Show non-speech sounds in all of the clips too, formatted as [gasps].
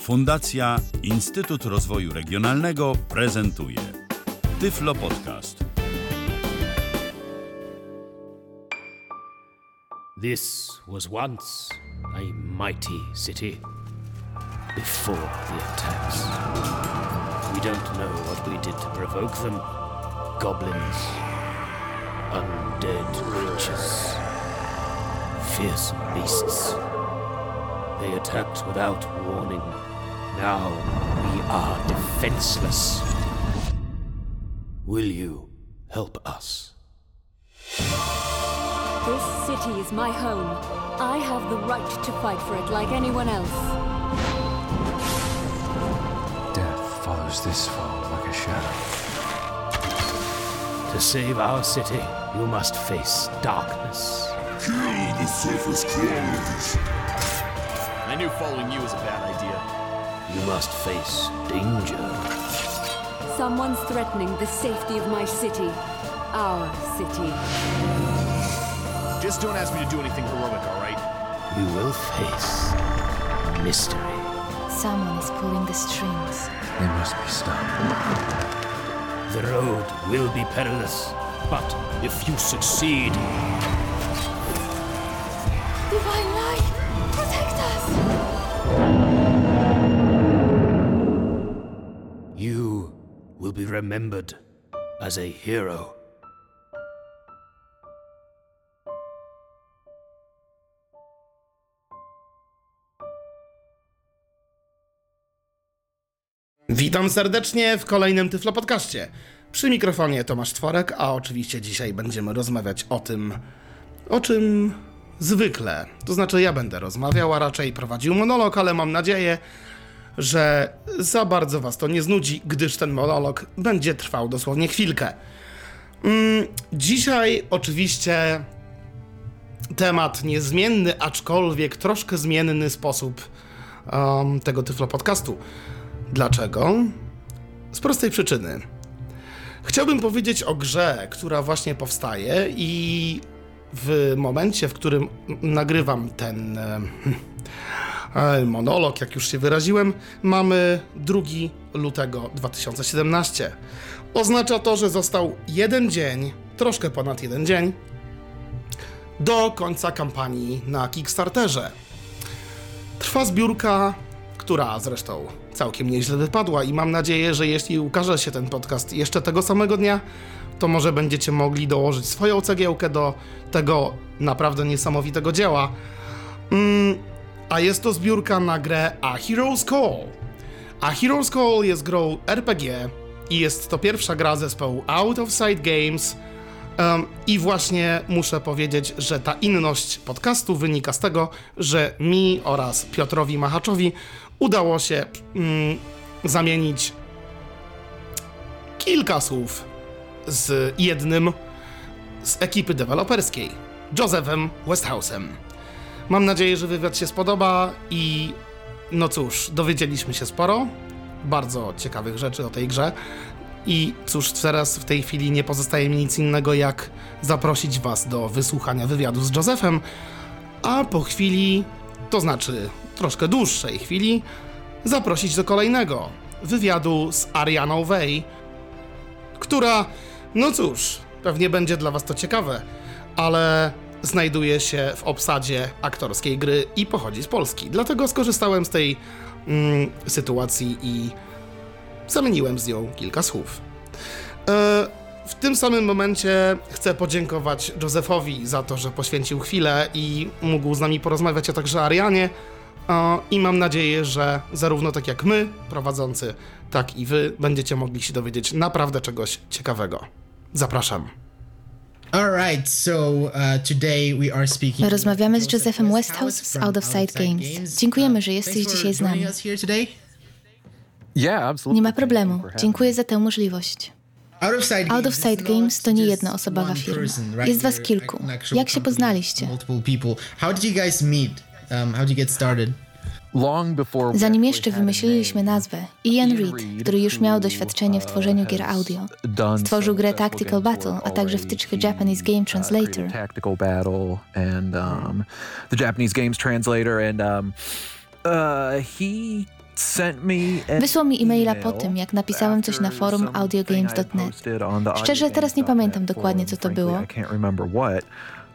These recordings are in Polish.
Fundacja Instytut Rozwoju Regionalnego prezentuje Tyflo Podcast. This was once a mighty city before the attacks. We don't know what we did to provoke them. Goblins, undead creatures, fearsome beasts. They attacked without warning. Now we are defenseless. Will you help us? This city is my home. I have the right to fight for it like anyone else. Death follows this fall like a shadow. To save our city, you must face darkness. Kill the surface crawlers. I knew following you was a bad idea. You must face danger. Someone's threatening the safety of my city. Our city. Just don't ask me to do anything heroic, alright? You will face mystery. Someone is pulling the strings. They must be stopped. The road will be perilous, but if you succeed, remembered as a hero. Witam serdecznie w kolejnym Tyflo Podcaście. Przy mikrofonie Tomasz Tworek, a oczywiście dzisiaj będziemy rozmawiać o tym, o czym zwykle. To znaczy ja będę rozmawiał, a raczej prowadził monolog, ale mam nadzieję, że za bardzo was to nie znudzi, gdyż ten monolog będzie trwał dosłownie chwilkę. Mm, dzisiaj oczywiście temat niezmienny, aczkolwiek troszkę zmienny sposób um, tego Tyflo Podcastu. Dlaczego? Z prostej przyczyny. Chciałbym powiedzieć o grze, która właśnie powstaje i w momencie, w którym nagrywam ten e, monolog, jak już się wyraziłem, mamy 2 lutego 2017. Oznacza to, że został jeden dzień, troszkę ponad jeden dzień, do końca kampanii na Kickstarterze. Trwa zbiórka, która zresztą całkiem nieźle wypadła i mam nadzieję, że jeśli ukaże się ten podcast jeszcze tego samego dnia, to może będziecie mogli dołożyć swoją cegiełkę do tego naprawdę niesamowitego dzieła. A jest to zbiórka na grę A Hero's Call. A Hero's Call jest grą RPG i jest to pierwsza gra zespołu Out of Sight Games. Um, I właśnie muszę powiedzieć, że ta inność podcastu wynika z tego, że mi oraz Piotrowi Machaczowi udało się mm, zamienić kilka słów z jednym z ekipy deweloperskiej, Josephem Westhouse'em. Mam nadzieję, że wywiad się spodoba i no cóż, dowiedzieliśmy się sporo, bardzo ciekawych rzeczy o tej grze. I cóż, teraz w tej chwili nie pozostaje mi nic innego, jak zaprosić Was do wysłuchania wywiadu z Josephem, a po chwili, to znaczy troszkę dłuższej chwili, zaprosić do kolejnego wywiadu z Arianą Way, która, no cóż, pewnie będzie dla Was to ciekawe, ale znajduje się w obsadzie aktorskiej gry i pochodzi z Polski. Dlatego skorzystałem z tej mm, sytuacji i zamieniłem z nią kilka słów. E, w tym samym momencie chcę podziękować Józefowi za to, że poświęcił chwilę i mógł z nami porozmawiać, a także Arianie. E, I mam nadzieję, że zarówno tak jak my, prowadzący, tak i wy będziecie mogli się dowiedzieć naprawdę czegoś ciekawego. Zapraszam. Rozmawiamy z Josephem Westhouse z Out of Sight Games. Dziękujemy, że jesteś dzisiaj z nami. joining us here today. Yeah, absolutely. Nie ma problemu. Dziękuję za tę możliwość. Out of Sight Games, to nie just jednoosobowa one firma. Jest was kilku. Jak się poznaliście? How did you guys meet? Um, how did you get started? Zanim jeszcze wymyśliliśmy nazwę, Ian Reed, który już miał doświadczenie w tworzeniu gier audio, stworzył grę Tactical Battle, a także wtyczkę Japanese Game uh, Translator. created Tactical Battle and the Japanese Games Translator, and he Wysłał mi e-maila po tym, jak napisałem coś na forum audiogames.net. Szczerze, teraz nie pamiętam dokładnie, co to było,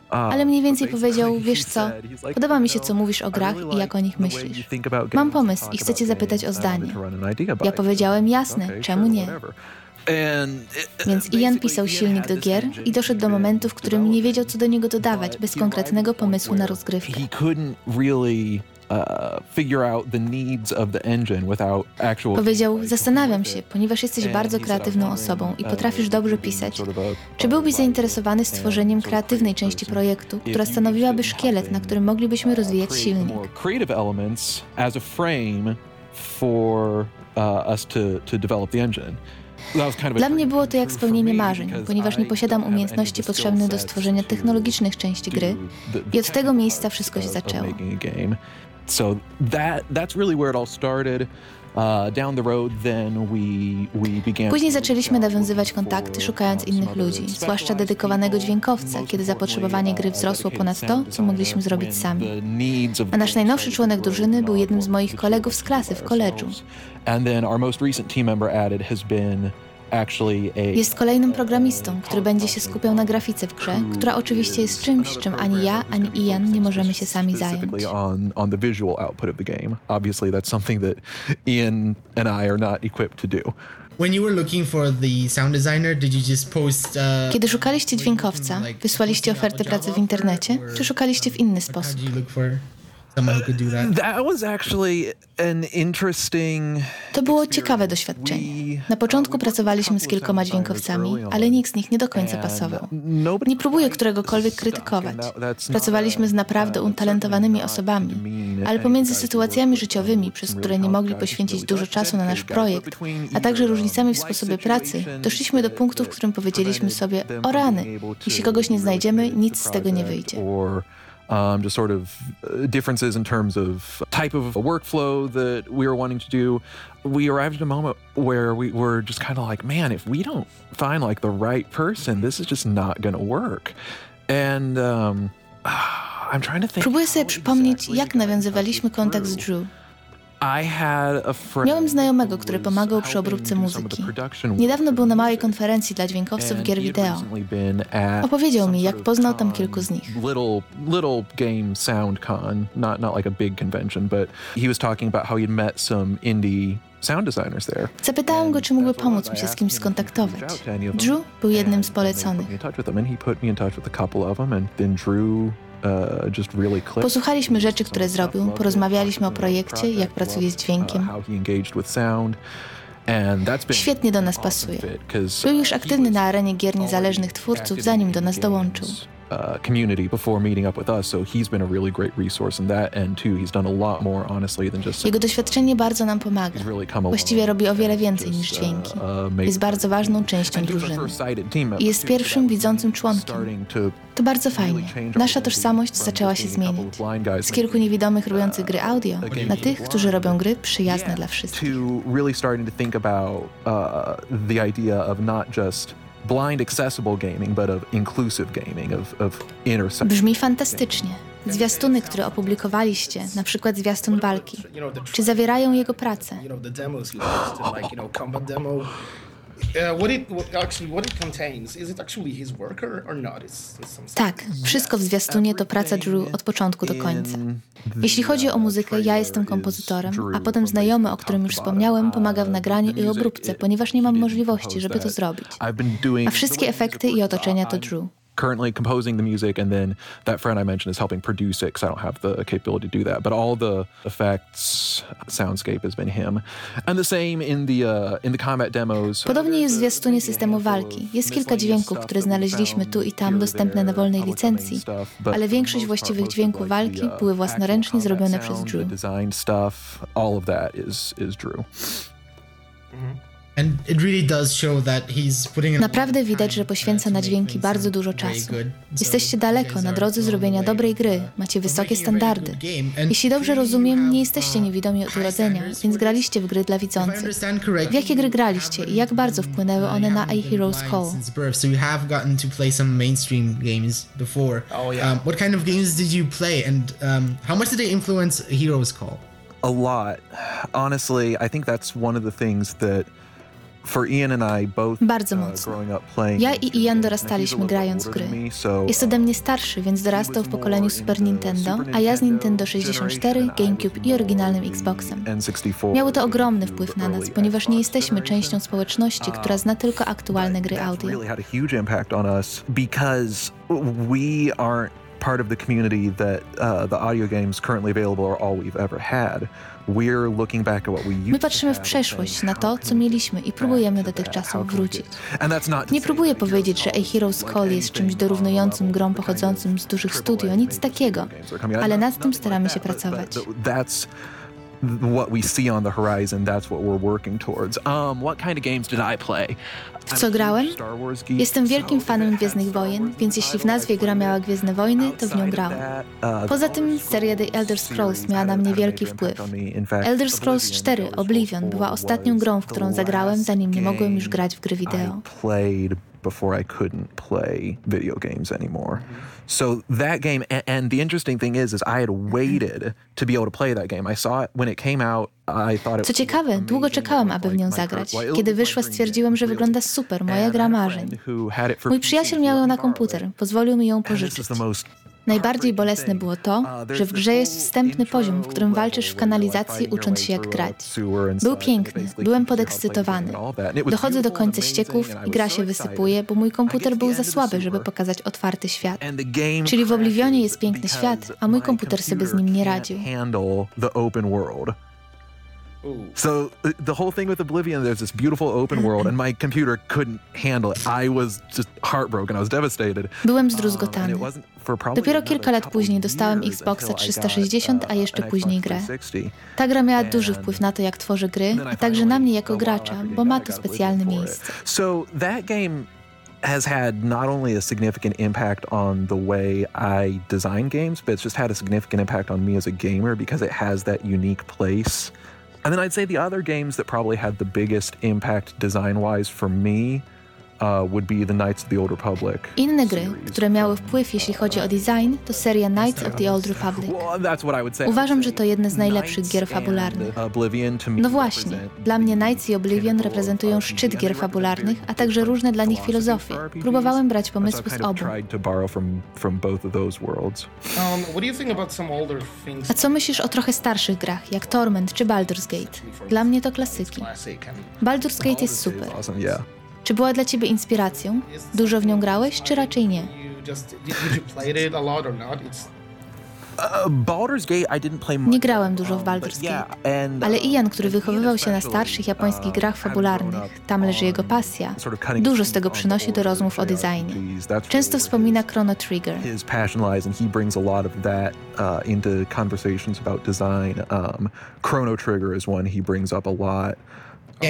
ale mniej więcej powiedział, [laughs] wiesz co, podoba mi się, co mówisz o grach i jak o nich myślisz. Mam pomysł i chcę cię zapytać o zdanie. Ja powiedziałem, jasne, czemu nie? Więc Ian pisał silnik do gier i doszedł do momentu, w którym nie wiedział, co do niego dodawać, bez konkretnego pomysłu na rozgrywkę. Powiedział, zastanawiam się, ponieważ jesteś bardzo kreatywną osobą i potrafisz dobrze pisać. Czy byłbyś zainteresowany stworzeniem kreatywnej części projektu, która stanowiłaby szkielet, na którym moglibyśmy rozwijać silnik? for uh, us to, to develop the engine. Dla mnie było to jak spełnienie marzeń, ponieważ nie posiadam umiejętności potrzebnych do stworzenia technologicznych części gry i od tego miejsca wszystko się zaczęło. So that that's really where it all started. Uh, Później zaczęliśmy nawiązywać kontakty, szukając innych ludzi, zwłaszcza dedykowanego dźwiękowca, kiedy zapotrzebowanie gry wzrosło ponad to, co mogliśmy zrobić sami. A nasz najnowszy członek drużyny był jednym z moich kolegów z klasy w koledżu. And then our most recent team member added has been jest kolejnym programistą, który będzie się skupiał na grafice w grze, która oczywiście jest czymś, czym ani ja, ani Ian nie możemy się sami zająć. On, on the visual output of the game. Obviously that's something that Ian and I are not equipped to do. When you were looking for the sound designer, did you just post, Kiedy szukaliście dźwiękowca, wysłaliście ofertę pracy w internecie, czy szukaliście w inny sposób? To było ciekawe doświadczenie. Na początku pracowaliśmy z kilkoma dźwiękowcami, ale nikt z nich nie do końca pasował. Nie próbuję któregokolwiek krytykować. Pracowaliśmy z naprawdę utalentowanymi osobami, ale pomiędzy sytuacjami życiowymi, przez które nie mogli poświęcić dużo czasu na nasz projekt, a także różnicami w sposobie pracy, doszliśmy do punktu, w którym powiedzieliśmy sobie: o rany, jeśli kogoś nie znajdziemy, nic z tego nie wyjdzie. Um, just sort of uh, differences in terms of type of workflow that we were wanting to do. We arrived at a moment where we were just kind of like, man, if we don't find like the right person, this is just not going to work. And um, [sighs] I'm trying to think. Próbuję sobie przypomnieć, jak nawiązywaliśmy kontakt z Drew. Miałem znajomego, który pomagał przy obróbce muzyki. Niedawno był na małej konferencji dla dźwiękowców gier wideo. Opowiedział mi, jak poznał tam kilku z nich. Little, little game sound con, not, not like a big convention, but he was talking about how he'd met some indie sound designers there. Zapytałem go, czy mógłby pomóc mi się z kimś skontaktować. Drew był jednym z poleconych. Uh, Posłuchaliśmy rzeczy, które zrobił, porozmawialiśmy o projekcie, jak pracuje z dźwiękiem. Świetnie do nas pasuje. Był już aktywny na arenie gier niezależnych twórców, zanim do nas dołączył. Uh, community before meeting up with us, so he's been a really great resource in that end too. He's done a lot more honestly than just. Jego doświadczenie bardzo nam pomaga. Właściwie robi o wiele więcej niż uh, dźwięki. Jest bardzo ważną częścią drużyny. I jest pierwszym widzącym członkiem. To bardzo fajnie. Nasza tożsamość zaczęła się zmienić. Z kilku niewidomych robiących gry audio na tych, którzy robią gry przyjazne dla wszystkich. To really starting to think about uh, the idea of not just blind accessible gaming, but of inclusive gaming, of, of intersection. Brzmi fantastycznie. Zwiastuny, które opublikowaliście, na przykład zwiastun walki, czy zawierają jego pracę? [gasps] Tak, wszystko w zwiastunie to praca Drew od początku do końca. Jeśli chodzi o muzykę, ja jestem kompozytorem, a potem znajomy, o którym już wspomniałem, pomaga w nagraniu i obróbce, ponieważ nie mam możliwości, żeby to zrobić. A wszystkie efekty i otoczenia to Drew currently composing the music, and then that friend I mentioned is helping produce it because I don't have the capability to do that. But all the effects, soundscape has been him, and the same in the uh, in the combat demos. Podobnie jest w zwiastunie systemu walki. Jest kilka dźwięków, które znaleźliśmy tu i tam dostępne na wolnej licencji, ale większość właściwych dźwięków walki były własnoręcznie zrobione przez Drew. All of that is is Drew. Naprawdę widać, że poświęca na dźwięki bardzo dużo czasu. Jesteście daleko na drodze zrobienia dobrej gry, macie wysokie standardy. Jeśli dobrze rozumiem, nie jesteście niewidomi od urodzenia, więc graliście w gry dla widzących. W jakie gry graliście i jak bardzo wpłynęły one na A Hero's Call? Oh, um, what kind of games did you play and um, how much did they influence Heroes Call? A lot. Honestly, I think that's one of the things that Bardzo uh, mocno. Ja i Ian dorastaliśmy grając gry. Jest ode mnie starszy, więc dorastał w pokoleniu Super Nintendo, a ja z Nintendo 64, GameCube i oryginalnym Xboxem. Miało to ogromny wpływ na nas, ponieważ nie jesteśmy częścią społeczności, która zna tylko aktualne gry audio. part of the community that uh, the audio games currently available are all we've ever had. My patrzymy w przeszłość, na to, co mieliśmy i próbujemy do tych czasów wrócić. Nie próbuję powiedzieć, że A Hero's Call jest czymś dorównującym grom pochodzącym z dużych studio, nic takiego, ale nad tym staramy się pracować what we see on the horizon, that's what we're working towards. Um, what kind of games did I play? W co grałem? Jestem wielkim fanem Gwiezdnych Wojen, więc jeśli w nazwie gra miała Gwiezdne Wojny, to w nią grałem. Uh, Poza tym seria The Elder Scrolls miała na mnie wielki wpływ. Elder Scrolls 4 Oblivion była ostatnią grą, w którą zagrałem, zanim nie mogłem już grać w gry wideo. Before I couldn't play video games anymore. So that game, and, and, the interesting thing is, is I had waited to be able to play that game. I saw it when it came out. I thought it Co ciekawe, długo czekałam, aby w nią zagrać. Kiedy wyszła, stwierdziłem, że wygląda super, moja gra marzeń. Mój przyjaciel miał ją na komputer, pozwolił mi ją pożyczyć. Najbardziej bolesne było to, że w grze jest wstępny poziom, w którym walczysz w kanalizacji, ucząc się jak grać. Był piękny, byłem podekscytowany. Dochodzę do końca ścieków i gra się wysypuje, bo mój komputer był za słaby, żeby pokazać otwarty świat. Czyli w Oblivionie jest piękny świat, a mój komputer sobie z nim nie radził. So uh, the whole thing with Oblivion, there's this beautiful open world, and my computer couldn't handle it. I was just heartbroken. I was devastated. Byłem zdruzgotany. Dopiero kilka lat później dostałem Xboxa 360, a jeszcze później grę. Ta gra miała duży wpływ na to, jak tworzę gry, a także na mnie jako gracza, bo ma to specjalne miejsce. So that game has had not only a significant impact on the way I design games, but it's just had a significant impact on me as a gamer because it has that unique place And then I'd say the other games that probably had the biggest impact design wise for me Inne gry, które miały wpływ jeśli chodzi o design, to seria Knights of the Old Republic. Uważam, że to jedne z najlepszych gier fabularnych. No właśnie, dla mnie Knights i Oblivion reprezentują szczyt gier fabularnych, a także różne dla nich filozofie. Próbowałem brać pomysły z obu. A co myślisz o trochę starszych grach, jak Torment czy Baldur's Gate? Dla mnie to klasyki. Baldur's Gate jest super. Czy była dla ciebie inspiracją? Dużo w nią grałeś, czy raczej nie? Uh, nie grałem dużo w Baldur's Gate, ale Ian, który wychowywał się na starszych japońskich grach fabularnych, tam leży jego pasja, dużo z tego przynosi do rozmów o designie. Często wspomina Chrono Trigger. Uh. Um, Chrono Trigger is one he brings up a lot. Uh,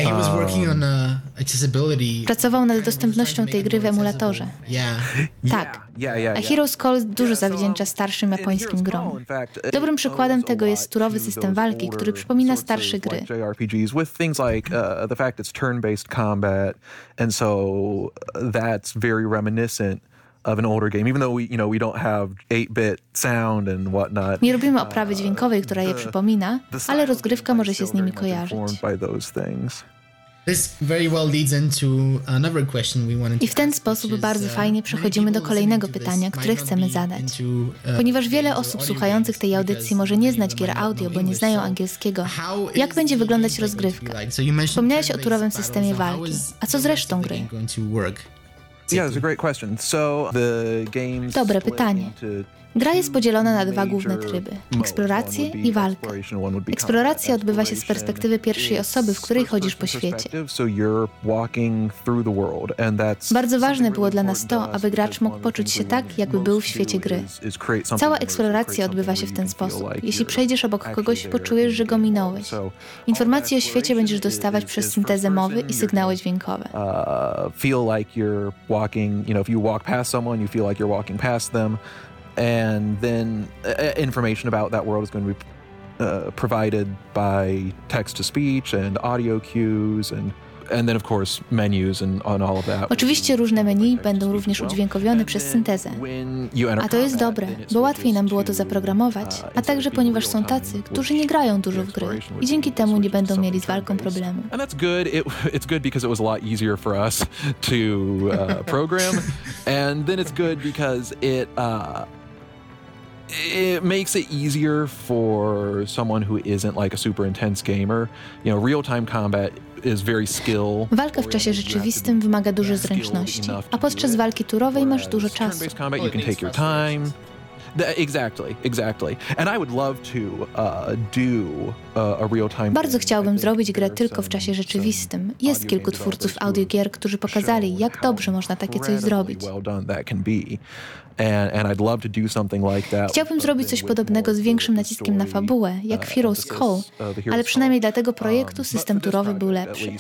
Pracował nad dostępnością tej gry w emulatorze. [laughs] Tak. A Heroes Call dużo zawdzięcza starszym japońskim grom. Uh, Dobrym przykładem tego jest turowy system walki, który przypomina starsze gry. uh, combat, and so that's very reminiscent of an older game, even though we, you know, we don't have 8-bit sound and whatnot. Nie robimy oprawy dźwiękowej, która je przypomina, ale rozgrywka może się z nimi kojarzyć. I w ten sposób bardzo uh, fajnie przechodzimy do kolejnego pytania, które chcemy zadać. Uh, Ponieważ wiele osób słuchających tej audycji może nie znać gier audio, bo nie znają angielskiego, jak będzie wyglądać rozgrywka? Wspomniałeś o turowym systemie walki. A co z resztą gry? Dobre pytanie. Gra jest podzielona na dwa główne tryby: eksplorację i walkę. Eksploracja odbywa się z perspektywy pierwszej osoby, w której chodzisz po świecie. Bardzo ważne było dla nas to, aby gracz mógł poczuć się tak, jakby był w świecie gry. Cała eksploracja odbywa się w ten sposób. Jeśli przejdziesz obok kogoś, poczujesz, że go minąłeś. Informacje o świecie będziesz dostawać przez syntezę mowy i sygnały dźwiękowe. Uh, feel like you're walking, you know, if you walk past someone, you feel like you're walking past them and then uh, information about that world is going to be uh, provided by text to speech and audio cues and and then of course menus and, and all of that. Oczywiście różne menu będą również udźwiękowione przez syntezę. A to jest dobre, bo łatwiej nam było to zaprogramować, a także ponieważ są tacy, którzy nie grają dużo w gry i dzięki temu nie będą mieli z walką problemu. And that's good. It, [laughs] it's good because it was a lot easier for us [laughs] to uh, program, [laughs] and then it's good because it uh, it makes it easier for someone who isn't like a super intense gamer. You know, real time combat is very skill. Walka w czasie rzeczywistym wymaga dużo zręczności, a podczas walki turowej masz dużo czasu. Exactly, exactly. And I would love to uh, do uh, a real time. Bardzo chciałbym zrobić grę tylko w czasie rzeczywistym. Jest kilku twórców audiogier, którzy pokazali, jak dobrze można takie coś zrobić. Well done that can be. And, and I'd love to do something like that. Chciałbym zrobić coś podobnego z większym naciskiem na fabułę, jak w Heroes Call, ale przynajmniej dla tego projektu system turowy był lepszy.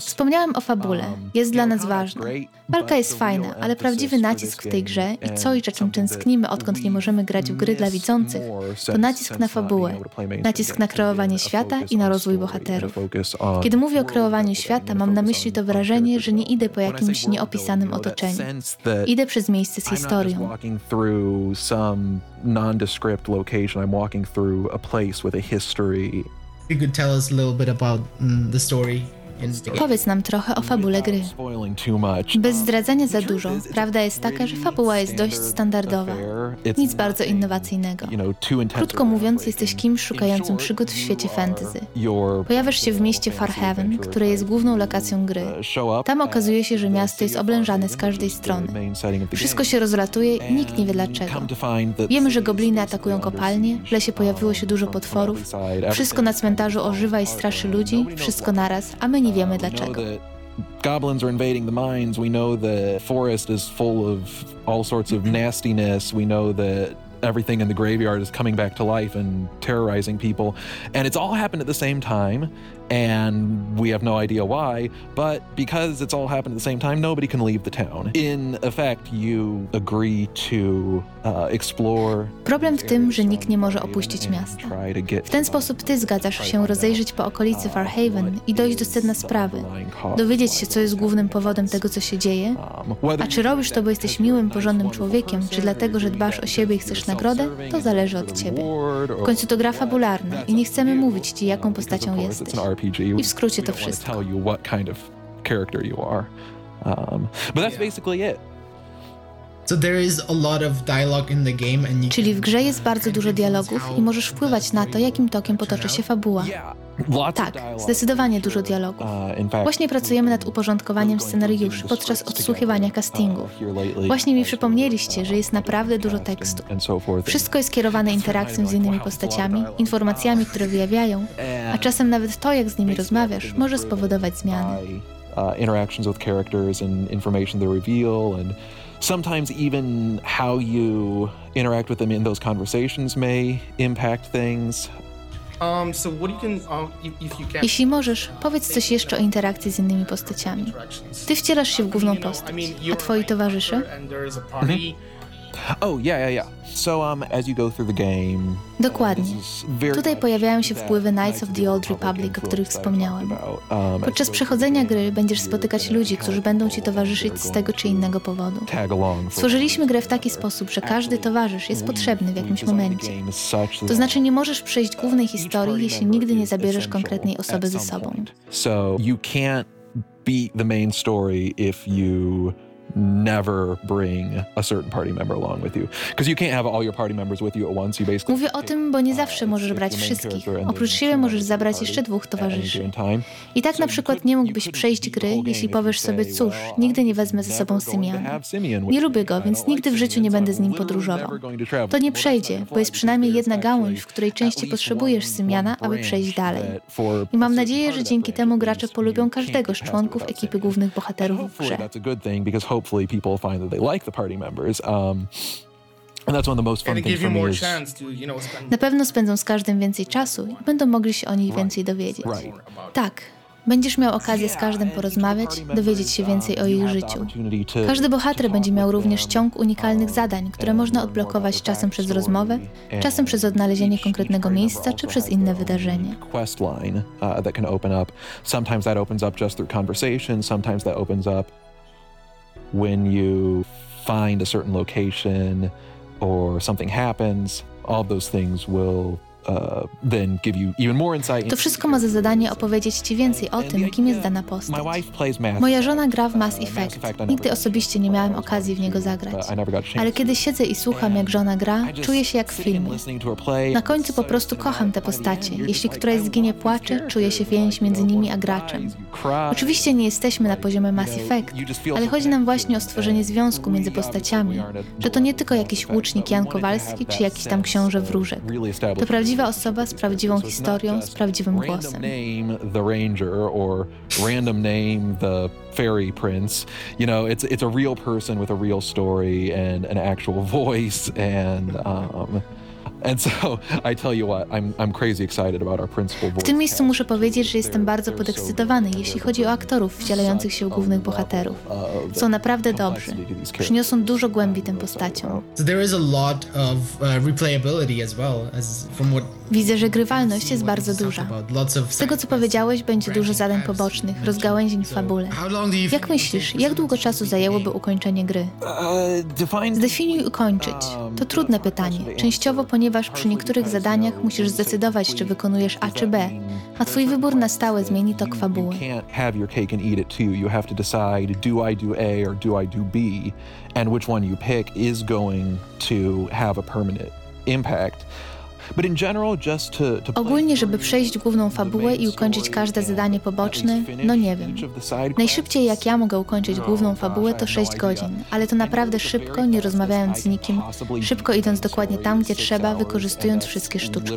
Wspomniałem o fabule. Jest dla nas ważna. Walka jest fajna, ale prawdziwy nacisk w tej grze i coś, za czym tęsknimy, odkąd nie możemy grać w gry dla widzących, to nacisk na fabułę, nacisk na kreowanie świata i na rozwój bohaterów. Kiedy mówię o kreowaniu świata, mam na myśli to wrażenie, że nie idę po jakimś nieopisanym otoczeniu. Idę przez miejsce z historią. walking through some nondescript location. I'm walking through a place with a history. You could tell us a little bit about mm, the story. Powiedz nam trochę o fabule gry. Bez zdradzania za dużo, prawda jest taka, że fabuła jest dość standardowa. Nic bardzo innowacyjnego. Krótko mówiąc, jesteś kimś szukającym przygód w świecie fantasy. Pojawiasz się w mieście Farhaven, które jest główną lokacją gry. up. Tam okazuje się, że miasto jest oblężane z każdej strony. Wszystko się rozlatuje i nikt nie wie dlaczego. Wiemy, że gobliny atakują kopalnie, w lesie pojawiło się dużo potworów, wszystko na cmentarzu ożywa i straszy ludzi, wszystko naraz, a my nie wiemy dlaczego. goblins are invading the mines. We know the forest is full of all sorts of nastiness. We know that everything in the graveyard is coming back to life and terrorizing people. And it's all happened at the same time. And we have no idea why. But because it's all happened at the same time, nobody can leave the town. In effect, you agree to uh, explore. Problem w tym, że nikt nie może opuścić miasta. W ten sposób ty zgadzasz się rozejrzeć po okolicy Farhaven i dojść do sedna sprawy. Dowiedzieć się, co jest głównym powodem tego, co się dzieje. A czy robisz to, bo jesteś miłym, porządnym człowiekiem, czy dlatego, że dbasz o siebie i chcesz nagrodę, to zależy od ciebie. W końcu to gra fabularna i nie chcemy mówić ci, jaką postacią jesteś. I w skrócie to wszystko. Um, but that's basically it. Czyli w grze jest bardzo dużo dialogów i możesz wpływać na to, jakim tokiem potoczy się fabuła. Tak, zdecydowanie dużo dialogów. Uh, Właśnie pracujemy nad uporządkowaniem scenariuszy podczas odsłuchiwania castingów. Właśnie mi przypomnieliście, że jest naprawdę dużo tekstu. Wszystko jest kierowane interakcją z innymi postaciami, informacjami, które wyjawiają, a czasem nawet to, jak z nimi rozmawiasz, może spowodować zmiany. uh, interactions with characters and information they reveal, and sometimes even how you interact with them in those conversations may impact things. Um, so what you can, um, if, if you can... Jeśli możesz, powiedz coś jeszcze o interakcji z innymi postaciami. Ty wcielasz się w główną postać, a twoi towarzysze? And Oh yeah, yeah, yeah. So um, as you go through the game, Dokładnie. Tutaj pojawiają się wpływy Knights of the Old Republic o których wspomniałem. Um, as Podczas przechodzenia gry będziesz spotykać ludzi, którzy będą ci towarzyszyć z tego czy innego powodu. Stworzyliśmy grę w taki sposób, że każdy towarzysz jest potrzebny w jakimś momencie. To znaczy nie możesz przejść głównej historii, jeśli nigdy nie zabierzesz konkretnej osoby ze sobą. So you can't beat the main story if you never bring a certain party member along with you because you can't have all your party members with you at once you basically Mówię o tym, bo nie zawsze możesz brać wszystkich. Oprócz siebie możesz zabrać jeszcze dwóch towarzyszy. I tak na przykład nie mógłbyś przejść gry, jeśli powiesz sobie, cóż, nigdy nie wezmę ze sobą Symiana. Nie lubię go, więc nigdy w życiu nie będę z nim podróżował. To nie przejdzie, bo jest przynajmniej jedna gałąź, w której częściej potrzebujesz Symiana, aby przejść dalej. I mam nadzieję, że dzięki temu gracze polubią każdego z członków ekipy głównych bohaterów w grze. Hopefully people find that they like the party members um, and that's one of the most fun things for you me is chance to, you know, spend Na pewno spędzą z każdym więcej czasu i będą mogli się o nich więcej dowiedzieć. Right. Tak, Będziesz miał okazję z każdym porozmawiać, dowiedzieć się więcej o ich życiu. Każdy bohater będzie miał również ciąg unikalnych zadań, które można odblokować czasem przez rozmowę, czasem przez odnalezienie konkretnego miejsca, czy przez inne wydarzenie. Quest line uh, that can open up. Sometimes that opens up just through conversation. Sometimes that opens up when you find a certain location or something happens. All those things will to wszystko ma za zadanie opowiedzieć Ci więcej o tym, kim jest dana postać. Moja żona gra w Mass Effect. Nigdy osobiście nie miałem okazji w niego zagrać. Ale kiedy siedzę i słucham, jak żona gra, czuję się jak w filmie. Na końcu po prostu kocham te postacie. Jeśli któraś zginie płacze, czuję się więź między nimi a graczem. Oczywiście nie jesteśmy na poziomie Mass Effect, ale chodzi nam właśnie o stworzenie związku między postaciami, że to nie tylko jakiś łucznik Jan Kowalski czy jakiś tam książę wróżek. To prawdziwe prawdziwa osoba z prawdziwą historią, z prawdziwym głosem. the ranger or random name the fairy prince. You know, it's it's a real person with a real story and an actual [laughs] voice and um w tym miejscu muszę powiedzieć, że jestem bardzo podekscytowany, jeśli chodzi o aktorów wcielających się głównych bohaterów. Są naprawdę dobrzy. Przyniosą dużo głębi tym postaciom. Widzę, że grywalność jest bardzo duża. Z tego, co powiedziałeś, będzie dużo zadań pobocznych, rozgałęzień w fabule. Jak myślisz, jak długo czasu zajęłoby ukończenie gry? Uh, Zdefiniuj ukończyć. To trudne pytanie, częściowo ponieważ przy niektórych zadaniach musisz zdecydować, czy wykonujesz A czy B, a twój wybór na stałe zmieni tok fabuły. impact. Ogólnie, żeby przejść główną fabułę i ukończyć każde zadanie poboczne, no nie wiem. Najszybciej jak ja mogę ukończyć główną fabułę to 6 godzin, ale to naprawdę szybko, nie rozmawiając z nikim, szybko idąc dokładnie tam, gdzie trzeba, wykorzystując wszystkie sztuczki.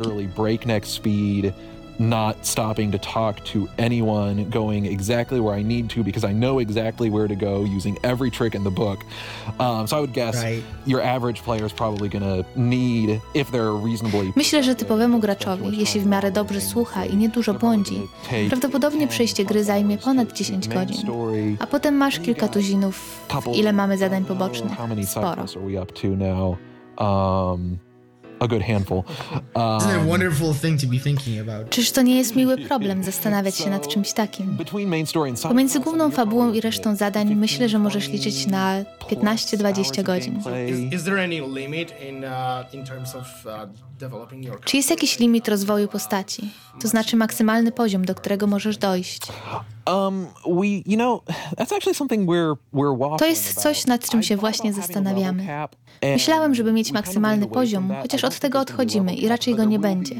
Not stopping to talk to anyone, going exactly where I need to because I know exactly where to go using every trick in the book. Um, so I would guess right. your average player is probably going to need, if they're reasonably... Myślę, że typowemu graczowi, jeśli w miarę dobrze słucha i niedużo błądzi, prawdopodobnie przejście gry zajmie ponad 10 godzin. A potem masz kilka tuzinów, ile mamy zadań pobocznych. Sporo. A good handful. Um, Isn't it a wonderful thing to be thinking about? Czyż to nie jest miły problem zastanawiać się nad czymś takim? Pomiędzy główną fabułą i resztą zadań myślę, że możesz liczyć na 15-20 godzin. Is, there any limit in, in terms of czy jest jakiś limit rozwoju postaci? To znaczy maksymalny poziom, do którego możesz dojść? Um, to jest coś, nad czym się właśnie zastanawiamy. Myślałem, żeby mieć maksymalny poziom, chociaż od tego odchodzimy i raczej go nie będzie.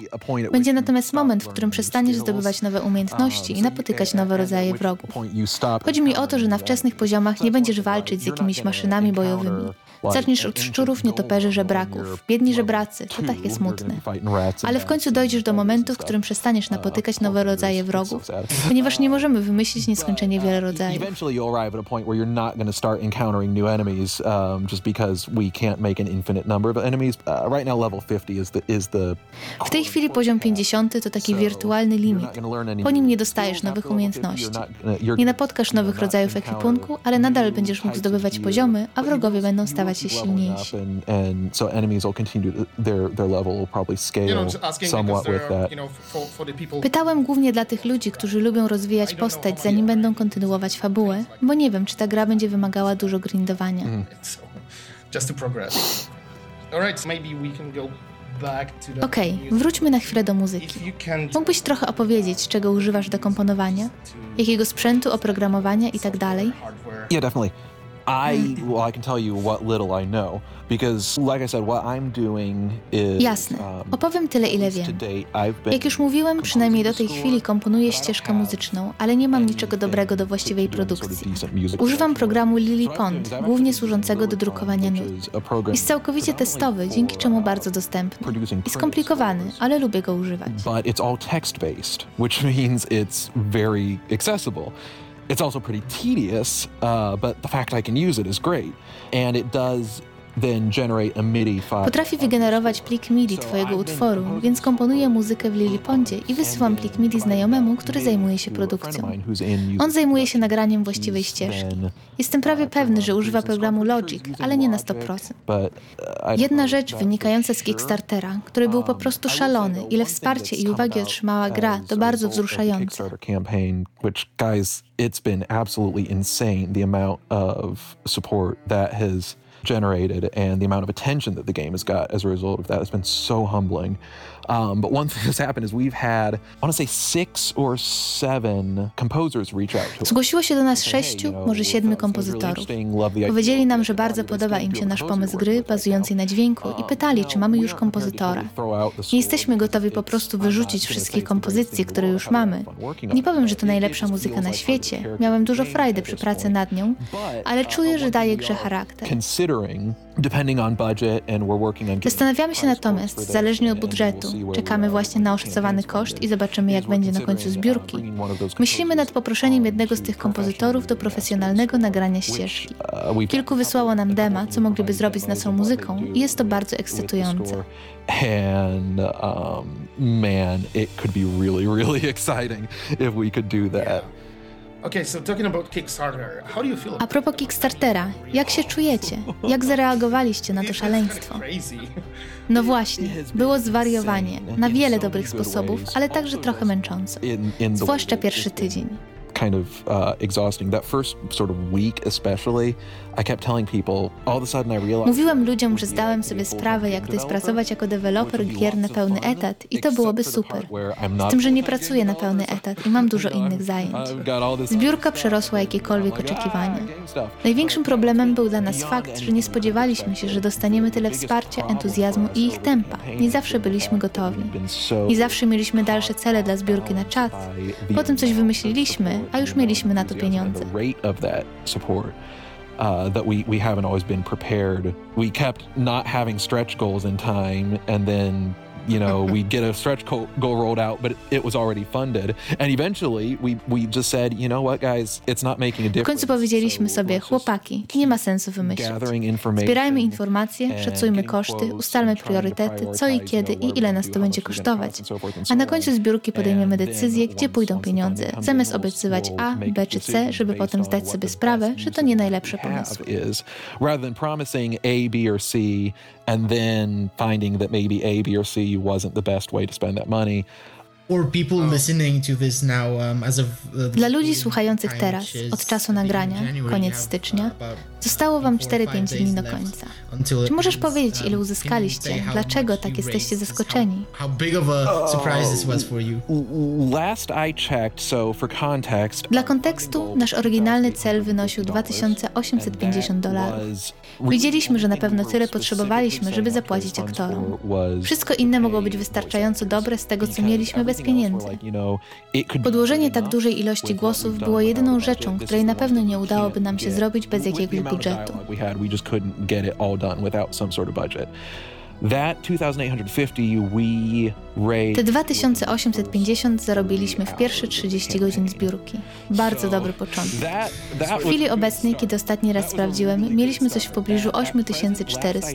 Będzie natomiast moment, w którym przestaniesz zdobywać nowe umiejętności i napotykać nowe rodzaje wrogów. Chodzi mi o to, że na wczesnych poziomach nie będziesz walczyć z jakimiś maszynami bojowymi. Zaczniesz od szczurów, nietoperzy, żebraków. Biedni żebracy, to takie smutne. Ale w końcu dojdziesz do momentu, w którym przestaniesz napotykać nowe rodzaje wrogów, ponieważ nie możemy wymyślić nieskończenie wiele rodzajów. W tej chwili poziom 50 to taki wirtualny limit. Po nim nie dostajesz nowych umiejętności. Nie napotkasz nowych rodzajów ekwipunku, ale nadal będziesz mógł zdobywać poziomy, a wrogowie będą stawać stawać się silniejsi. Pytałem głównie dla tych ludzi, którzy lubią rozwijać postać, zanim będą kontynuować fabułę, bo nie wiem, czy ta gra będzie wymagała dużo grindowania. Mm. Okej, okay, wróćmy na chwilę do muzyki. Mógłbyś trochę opowiedzieć, czego używasz do komponowania? Jakiego sprzętu, oprogramowania i tak dalej? Yeah, definitely. I well, I can tell you what little I know Jasne. Um, Opowiem tyle, ile wiem. Jak już mówiłem, przynajmniej do tej chwili komponuję ścieżkę muzyczną, ale nie mam niczego dobrego do właściwej produkcji. Używam programu Lily Pond, głównie służącego do drukowania nut. Jest całkowicie testowy, dzięki czemu bardzo dostępny. I skomplikowany, ale lubię go używać. But it's all text-based, which [laughs] means it's very accessible. It's also pretty tedious, uh, but the fact I can use it is great. And it does Potrafi wygenerować plik MIDI twojego utworu, więc komponuję muzykę w Lilipondzie i wysyłam plik MIDI znajomemu, który zajmuje się produkcją. On zajmuje się nagraniem właściwej ścieżki. Jestem prawie pewny, że używa programu Logic, ale nie na 100%. Jedna rzecz wynikająca z Kickstartera, który był po prostu szalony, ile wsparcia i uwagi otrzymała gra, to bardzo wzruszające. It's been absolutely insane the amount of support that has generated and the amount of attention that the game has got as a result of that has been so humbling. Um, but one thing that's happened is we've had, I want to say six or seven composers reach out to us. Zgłosiło się do nas sześciu, może siedmiu kompozytorów. Powiedzieli nam, że bardzo podoba im się nasz pomysł gry bazującej na dźwięku i pytali, czy mamy już kompozytora. Nie jesteśmy gotowi po prostu wyrzucić wszystkie kompozycje, które już mamy. Nie powiem, że to najlepsza muzyka na świecie. Miałem dużo frajdy przy pracy nad nią, ale czuję, że daje grze charakter. Zastanawiamy się natomiast, zależnie od budżetu, czekamy właśnie na oszacowany koszt i zobaczymy, jak będzie na końcu zbiórki. Myślimy nad poproszeniem jednego z tych kompozytorów do profesjonalnego nagrania ścieżki. Kilku wysłało nam dema, co mogliby zrobić z naszą muzyką i jest to bardzo ekscytujące. And um, man, it could be really, really [laughs] exciting if we could do that. A propos Kickstartera, jak się czujecie? Jak zareagowaliście na to szaleństwo? No właśnie, było zwariowanie na wiele dobrych sposobów, ale także trochę męczące. Zwłaszcza pierwszy tydzień. kind of uh, exhausting. That first sort of week, especially, Mówiłem ludziom, że zdałem sobie sprawę, jak to jest pracować jako deweloper gier na pełny etat, i to byłoby super. Z tym, że nie pracuję na pełny etat i mam dużo innych zajęć. Zbiórka przerosła jakiekolwiek oczekiwania. Największym problemem był dla nas fakt, że nie spodziewaliśmy się, że dostaniemy tyle wsparcia, entuzjazmu i ich tempa. Nie zawsze byliśmy gotowi. Nie zawsze mieliśmy dalsze cele dla zbiórki na czat. Potem coś wymyśliliśmy, a już mieliśmy na to pieniądze. Uh, that we, we haven't always been prepared. We kept not having stretch goals in time, and then you know, we'd get a stretch goal rolled out, but it was already funded. And eventually we, we just said, you know what, guys, it's not making a difference. W końcu powiedzieliśmy sobie, chłopaki, nie ma sensu wymyślać. Zbierajmy informacje, szacujmy koszty, ustalmy priorytety, co i kiedy i ile nas to będzie kosztować. A na końcu zbiórki podejmiemy decyzję, gdzie pójdą pieniądze, zamiast obiecywać A, B czy C, żeby potem zdać sobie sprawę, że to nie najlepsze pomysły. Or and then finding that maybe A, B or C wasn't the best way to spend that money. Um, Dla ludzi słuchających teraz, od czasu nagrania, koniec stycznia, zostało wam 4-5 dni do końca. Czy możesz powiedzieć, ile uzyskaliście? Dlaczego tak jesteście zaskoczeni? Dla kontekstu, nasz oryginalny cel wynosił 2850 dolarów. Wiedzieliśmy, że na pewno tyle potrzebowaliśmy, żeby zapłacić aktorom. Wszystko inne mogło być wystarczająco dobre z tego, co mieliśmy bez pieniędzy. Podłożenie tak dużej ilości głosów było jedyną rzeczą, której na pewno nie udałoby nam się zrobić bez jakiegoś budżetu. Te 2850 zarobiliśmy w pierwsze 30 godzin zbiórki. Bardzo dobry początek. W chwili obecnej, kiedy ostatni raz sprawdziłem, mieliśmy coś w pobliżu 8400.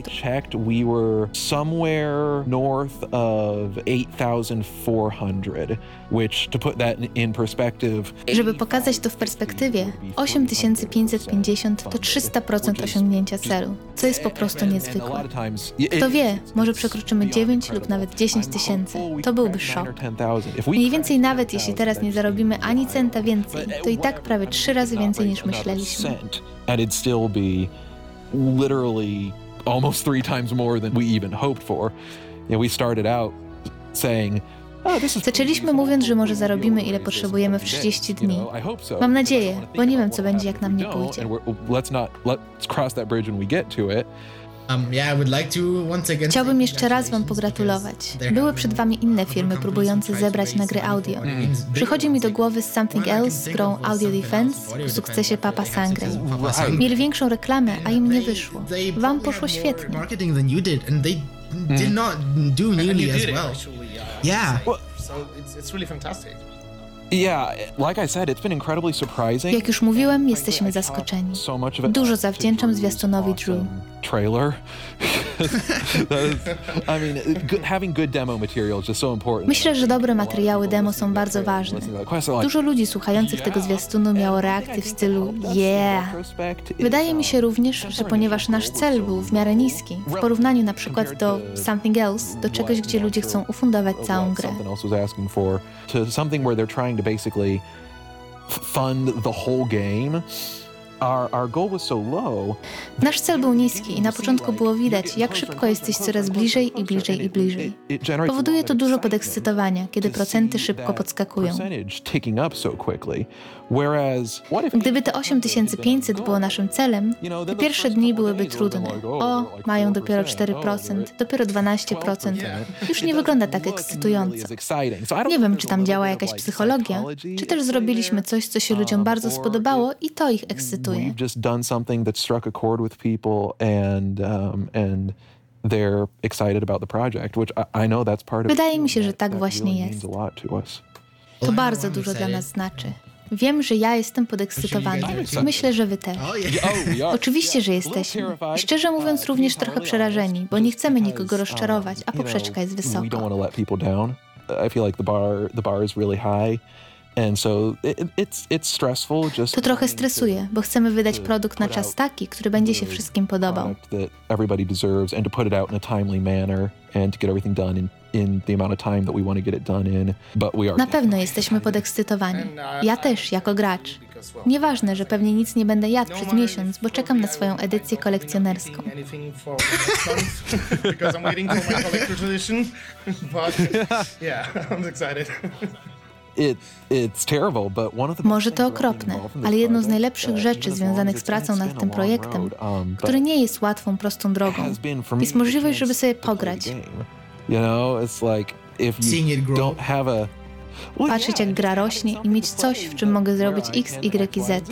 Żeby pokazać to w perspektywie, 8550 to 300% osiągnięcia celu, co jest po prostu niezwykłe. Kto wie, może przekroczymy 9 lub nawet 10 tysięcy. To byłby szok. Mniej więcej nawet jeśli teraz nie zarobimy ani centa więcej, to i tak prawie trzy razy więcej niż myśleliśmy. And it'd still be literally almost three times more than we even hoped for. You know, we started out saying, Zaczęliśmy mówiąc, że może zarobimy ile potrzebujemy w 30 dni. Mam nadzieję, bo nie wiem co będzie jak nam nie pójdzie. Um, Chciałbym jeszcze raz Wam pogratulować. Były przed Wami inne firmy próbujące zebrać na gry audio. Przychodzi mi do głowy Something Else z grą Audio Defense w sukcesie Papa Sangre. Mieli większą reklamę, a im nie wyszło. Wam poszło świetnie. Yeah. Jak już mówiłem, jesteśmy zaskoczeni. Dużo zawdzięczam zwiastunowi Drew. Trailer. [laughs] I mean, having good demo material is just so important. Myślę, że dobre materiały demo są bardzo ważne. Dużo ludzi słuchających tego zwiastunu miało reakcje w stylu yeah. Wydaje mi się również, że ponieważ nasz cel był w miarę niski, w porównaniu na przykład do Something Else, do czegoś, gdzie ludzie chcą ufundować całą grę. Something where they're trying to basically fund the whole game. Nasz cel był niski i na początku było widać, jak szybko jesteś coraz bliżej i bliżej i bliżej. Powoduje to dużo podekscytowania, kiedy procenty szybko podskakują. Gdyby te 8500 było naszym celem, te pierwsze dni byłyby trudne. O, mają dopiero 4%, dopiero 12%. Już nie wygląda tak ekscytująco. Nie wiem, czy tam działa jakaś psychologia, czy też zrobiliśmy coś, co się ludziom bardzo spodobało i to ich ekscytuje. Wydaje mi się, że tak właśnie jest. To bardzo dużo dla nas znaczy. Wiem, że ja jestem podekscytowany. Myślę, że wy też. Oczywiście, że jesteśmy. I szczerze mówiąc, również trochę przerażeni, bo nie chcemy nikogo rozczarować, a poprzeczka jest wysoka. To trochę stresuje, bo chcemy wydać produkt na czas taki, który będzie się wszystkim podobał. Na pewno jesteśmy podekscytowani. Ja też, jako gracz. Nieważne, że pewnie nic nie będę jadł przez miesiąc, bo czekam na swoją edycję kolekcjonerską. Może to okropne, ale jedną z najlepszych rzeczy związanych z pracą nad tym projektem, um, który nie jest łatwą, prostą drogą, jest możliwość, żeby sobie pograć. Seeing it grow patrzeć jak gra rośnie i mieć coś, w czym mogę zrobić X, Y i Z.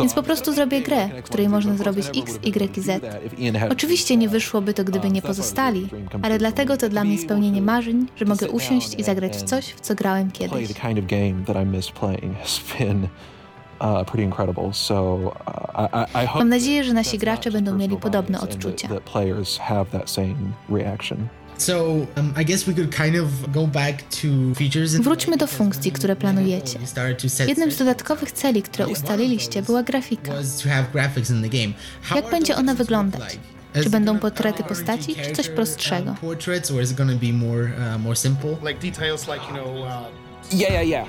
Więc po prostu zrobię grę, w której można zrobić X, Y i Z. Oczywiście nie wyszłoby to, gdyby nie pozostali, ale dlatego to dla mnie spełnienie marzeń, że mogę usiąść i zagrać w coś, w co grałem kiedyś. Mam nadzieję, że nasi gracze będą mieli podobne odczucia. Wróćmy do funkcji, które planujecie. Jednym z dodatkowych celi, które ustaliliście, była grafika. Jak będzie ona wyglądać? Czy będą portrety postaci, czy coś prostszego? Yeah, yeah, yeah.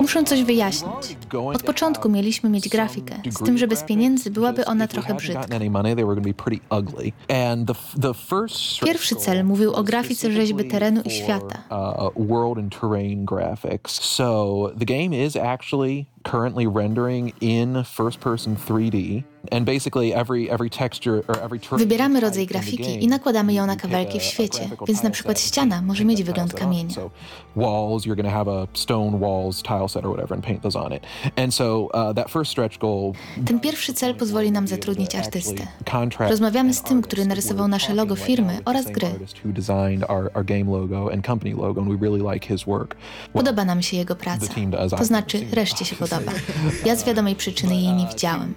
Muszę coś wyjaśnić. Od początku mieliśmy mieć grafikę, z tym, że bez pieniędzy byłaby ona trochę brzydka. Pierwszy cel mówił o grafice rzeźby terenu i świata. Currently rendering in first person 3D. Wybieramy rodzaj grafiki i nakładamy ją na kabelki w świecie, więc na przykład ściana może mieć wygląd kamienia. Walls, you're going to have a stone walls tile set or whatever and paint those on it. And so uh, that first stretch goal Ten pierwszy cel pozwoli nam zatrudnić artystę. Rozmawiamy z tym, który narysował nasze logo firmy oraz gry. Podoba nam się jego praca. To znaczy, reszcie się [laughs] podoba. Ja z wiadomej przyczyny jej nie widziałem.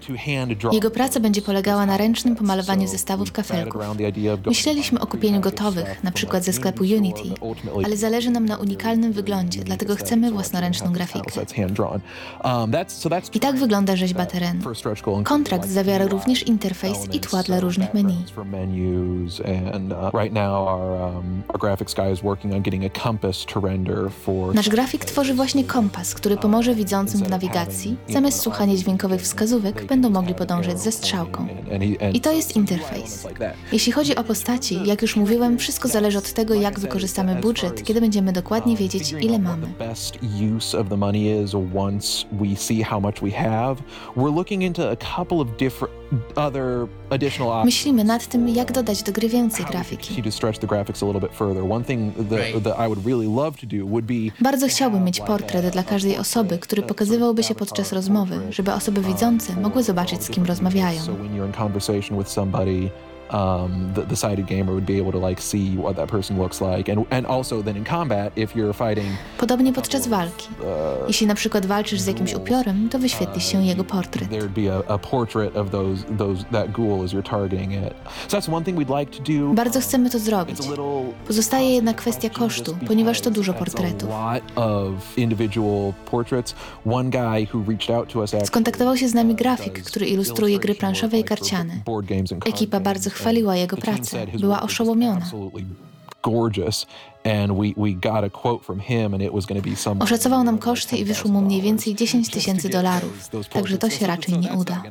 Jego praca będzie polegała na ręcznym pomalowaniu zestawów kafelków. Myśleliśmy o kupieniu gotowych, na przykład ze sklepu Unity, ale zależy nam na unikalnym wyglądzie, dlatego chcemy własnoręczną grafikę. I tak wygląda rzeźba terenu. Kontrakt zawiera również interfejs i tła dla różnych menu. Nasz grafik tworzy właśnie kompas, który pomoże widzącym w nawigacji, zamiast słuchania dźwiękowych wskazówek, będą mogli podążać ze strzałką. I to jest interfejs. Jeśli chodzi o postaci, jak już mówiłem, wszystko zależy od tego, jak wykorzystamy budżet, kiedy będziemy dokładnie wiedzieć, ile mamy. Myślimy nad tym, jak dodać do gry więcej grafiki. Bardzo chciałbym mieć portret dla każdej osoby, który pokazywałby się podczas rozmowy, żeby osoby widzące mogły zobaczyć, z kim rozmawiają. Um, the, the sighted gamer would be able to like see what that person looks like, and and also then in combat, if you're fighting. Podobnie podczas walki. Jeśli na przykład walczysz z jakimś upiorem, to wyświetli się jego portret. There'd be a, a portrait of those those that ghoul as you're targeting it. So that's one thing we'd like to do. Bardzo chcemy to zrobić. Pozostaje jednak kwestia kosztu, ponieważ to dużo portretów. Of individual portraits. One guy who reached out to us Skontaktował się z nami grafik, który ilustruje gry planszowe i karciane. Ekipa bardzo chwaliła jego pracę. Była oszołomiona. Oszacował nam koszty i wyszło mu mniej więcej 10 tysięcy dolarów, także to się raczej nie uda.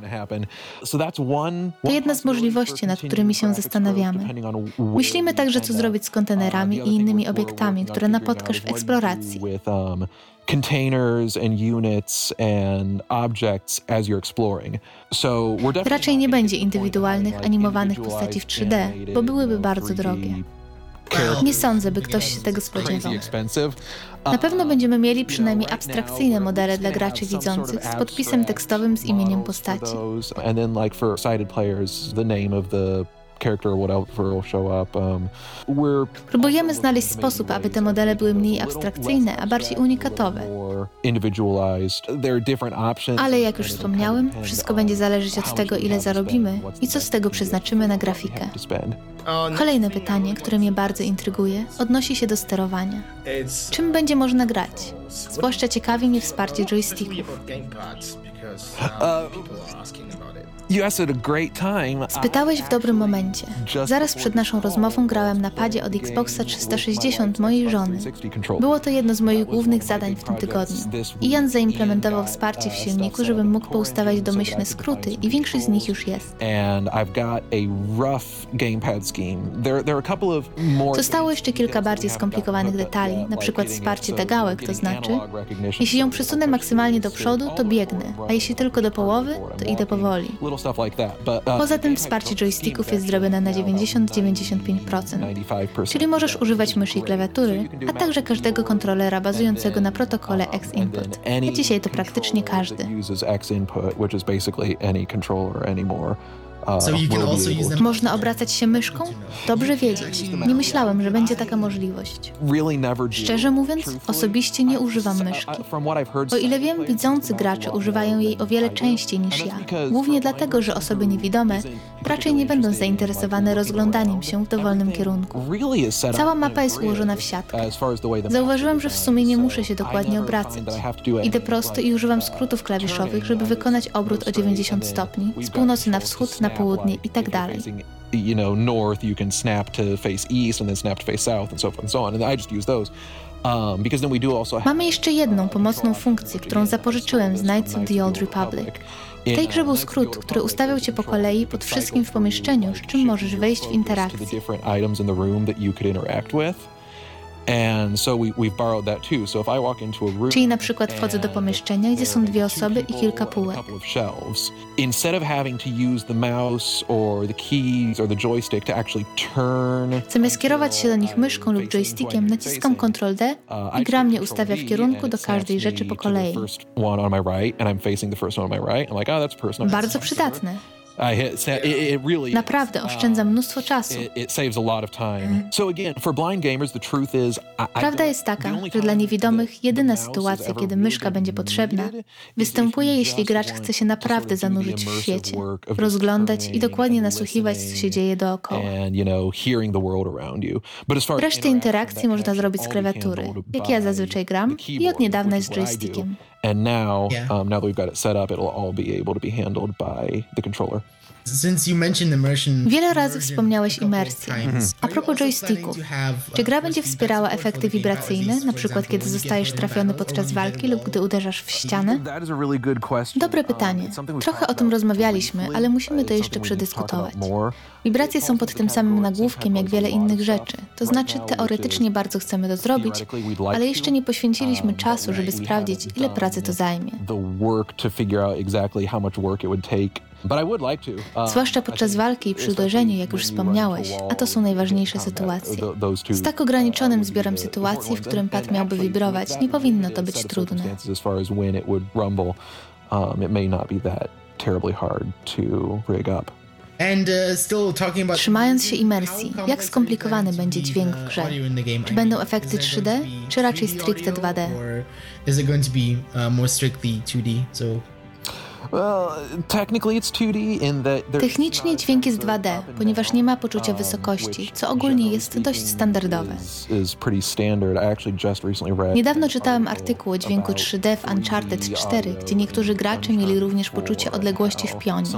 To jedna z możliwości, nad którymi się zastanawiamy. Myślimy także, co zrobić z kontenerami i innymi obiektami, które napotkasz w eksploracji. um, Raczej nie będzie indywidualnych, animowanych postaci w 3D, bo byłyby bardzo drogie. Nie sądzę, by ktoś się tego spodziewał. Na pewno będziemy mieli przynajmniej abstrakcyjne modele dla graczy widzących z podpisem tekstowym z imieniem postaci. Um, Próbujemy znaleźć sposób, aby te modele były mniej abstrakcyjne, a bardziej unikatowe. Ale jak już wspomniałem, wszystko będzie zależeć od tego, ile zarobimy i co z tego przeznaczymy na grafikę. to spend. Kolejne pytanie, które mnie bardzo intryguje, odnosi się do sterowania. Czym będzie można grać? Zwłaszcza ciekawi mnie wsparcie joysticków. Spytałeś w dobrym momencie. Zaraz przed naszą rozmową grałem na padzie od Xboxa 360 mojej żony. Było to jedno z moich głównych zadań w tym tygodniu. Ian zaimplementował wsparcie w silniku, żebym mógł poustawiać domyślne skróty i większość z nich już jest. Zostało jeszcze kilka bardziej skomplikowanych detali, na przykład wsparcie dagałek, to znaczy, jeśli ją przesunę maksymalnie do przodu, to biegnę, a jeśli tylko do połowy, to idę powoli. Uh, Poza tym wsparcie joysticków jest zrobione na 90-95%, 95%. czyli możesz używać myszy i klawiatury, a także każdego kontrolera bazującego na protokole X-Input. A dzisiaj to praktycznie każdy. Uh, Można obracać się myszką? Dobrze wiedzieć. Nie myślałem, że będzie taka możliwość. Szczerze mówiąc, osobiście nie używam myszki. Uh, O ile wiem, widzący gracze używają jej o wiele częściej niż ja. Głównie dlatego, że osoby niewidome raczej nie będą zainteresowane rozglądaniem się w dowolnym kierunku. Cała mapa jest ułożona w siatkę. Zauważyłem, że w sumie nie muszę się dokładnie obracać. Idę prosto i używam skrótów klawiszowych, żeby wykonać obrót o 90 stopni, z północy na wschód, na południe i tak dalej. You know, north, you can snap to face east and then snap to face south and so forth and so on. And I just use those. Um, Mamy jeszcze jedną pomocną funkcję, którą zapożyczyłem z Knights of the Old Republic. W tej grze był skrót, który ustawiał cię po kolei pod wszystkim w pomieszczeniu, z czym możesz wejść w interakcję. Czyli na przykład wchodzę do pomieszczenia, gdzie są dwie osoby i kilka półek. couple of shelves. Instead of having to use the mouse or the keys or the joystick to actually turn Zamiast kierować się do nich myszką lub joystickiem, naciskam Ctrl D i gra mnie ustawia w kierunku do każdej rzeczy po kolei. Oh. Bardzo przydatne. Naprawdę oszczędza mnóstwo czasu. I Prawda jest taka, że dla niewidomych jedyna sytuacja, kiedy myszka będzie potrzebna, występuje, jeśli gracz chce się naprawdę zanurzyć w świecie, rozglądać i dokładnie nasłuchiwać, co się dzieje dookoła. Resztę interakcji można zrobić z klawiatury, jak ja zazwyczaj gram i od niedawna z joystickiem. And now, Yeah. um, now that we've got it set up, it'll all be able to be handled by the controller. Since you mentioned immersion, Wiele razy wspomniałeś a couple of imersję. times, A propos joysticków. uh, Czy gra będzie wspierała efekty wibracyjne, na przykład kiedy zostajesz trafiony podczas walki lub gdy uderzasz w ścianę? Dobre Um, pytanie. Trochę o tym rozmawialiśmy, ale musimy to jeszcze przedyskutować. Wibracje są pod tym samym nagłówkiem jak wiele innych rzeczy, to znaczy teoretycznie bardzo chcemy to zrobić, ale jeszcze nie poświęciliśmy czasu, żeby sprawdzić, ile pracy to zajmie. Zwłaszcza podczas walki i przy uderzeniu, jak już wspomniałeś, a to są najważniejsze sytuacje. Z tak ograniczonym zbiorem sytuacji, w którym pad miałby wibrować, nie powinno to być trudne. Um. Uh, Trzymając się imersji, jak skomplikowany będzie dźwięk w grze? Czy będą efekty 3D, czy raczej stricte 2D? Technicznie dźwięk jest 2D, ponieważ nie ma poczucia wysokości, co ogólnie jest dość standardowe. Niedawno czytałem artykuł o dźwięku 3D w Uncharted 4, gdzie niektórzy gracze mieli również poczucie odległości w pionie.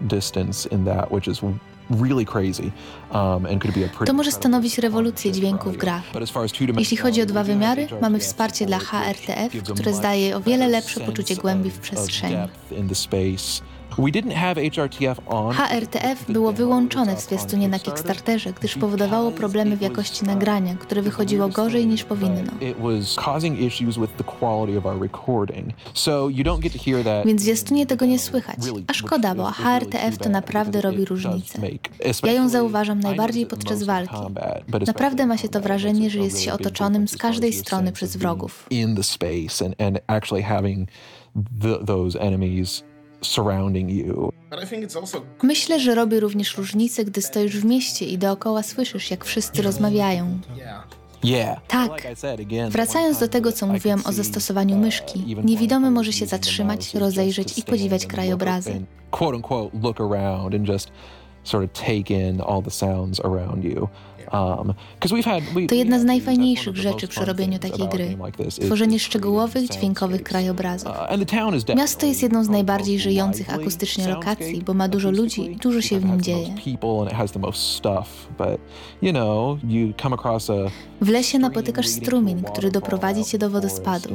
distance in that, which is really crazy um, and could be a pretty To może stanowić rewolucję dźwięku w grach. Jeśli chodzi o dwa wymiary, mamy wsparcie dla HRTF, które zdaje o wiele lepsze poczucie głębi w przestrzeni. HRTF było wyłączone w zwiastunie na Kickstarterze, gdyż powodowało problemy w jakości nagrania, które wychodziło gorzej niż powinno. Więc w zwiastunie tego nie słychać. A szkoda, bo HRTF to naprawdę robi różnicę. Ja ją zauważam najbardziej podczas walki. Naprawdę ma się to wrażenie, że jest się otoczonym z każdej strony przez wrogów. The, those enemies surrounding you. Myślę, że robi również różnicę, gdy stoisz w mieście i dookoła słyszysz, jak wszyscy rozmawiają. Tak. Wracając do tego, co mówiłam o zastosowaniu myszki, niewidomy może się zatrzymać, rozejrzeć i podziwiać krajobrazy. Quote unquote, look around and just sort of take in all the sounds around you. Um, to jedna z najfajniejszych rzeczy przy robieniu takiej gry. Tworzenie szczegółowych, dźwiękowych krajobrazów. Uh, Miasto jest jedną z najbardziej żyjących akustycznie lokacji, bo ma dużo ludzi i dużo się w nim dzieje. W lesie napotykasz strumień, który doprowadzi cię do wodospadu.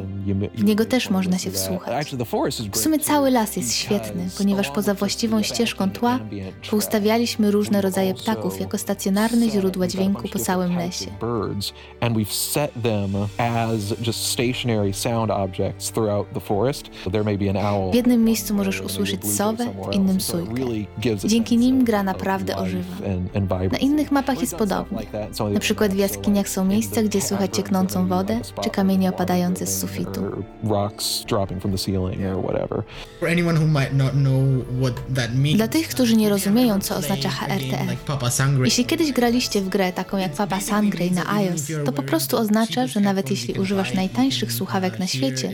W niego też można się wsłuchać. W sumie cały las jest świetny, ponieważ poza właściwą ścieżką tła poustawialiśmy różne rodzaje ptaków jako stacjonarne źródła dźwięku po całym lesie. W jednym miejscu możesz usłyszeć sowę, w innym sójkę. Dzięki nim gra naprawdę ożywa. Na innych mapach jest podobnie. Na przykład w jaskiniach są miejsca, gdzie słychać cieknącą wodę, czy kamienie opadające z sufitu. Dla tych, którzy nie rozumieją, co oznacza HRTF, jeśli kiedyś graliście w grę taką jak Papa Sangre na iOS, to po prostu oznacza, że nawet jeśli używasz najtańszych słuchawek na świecie,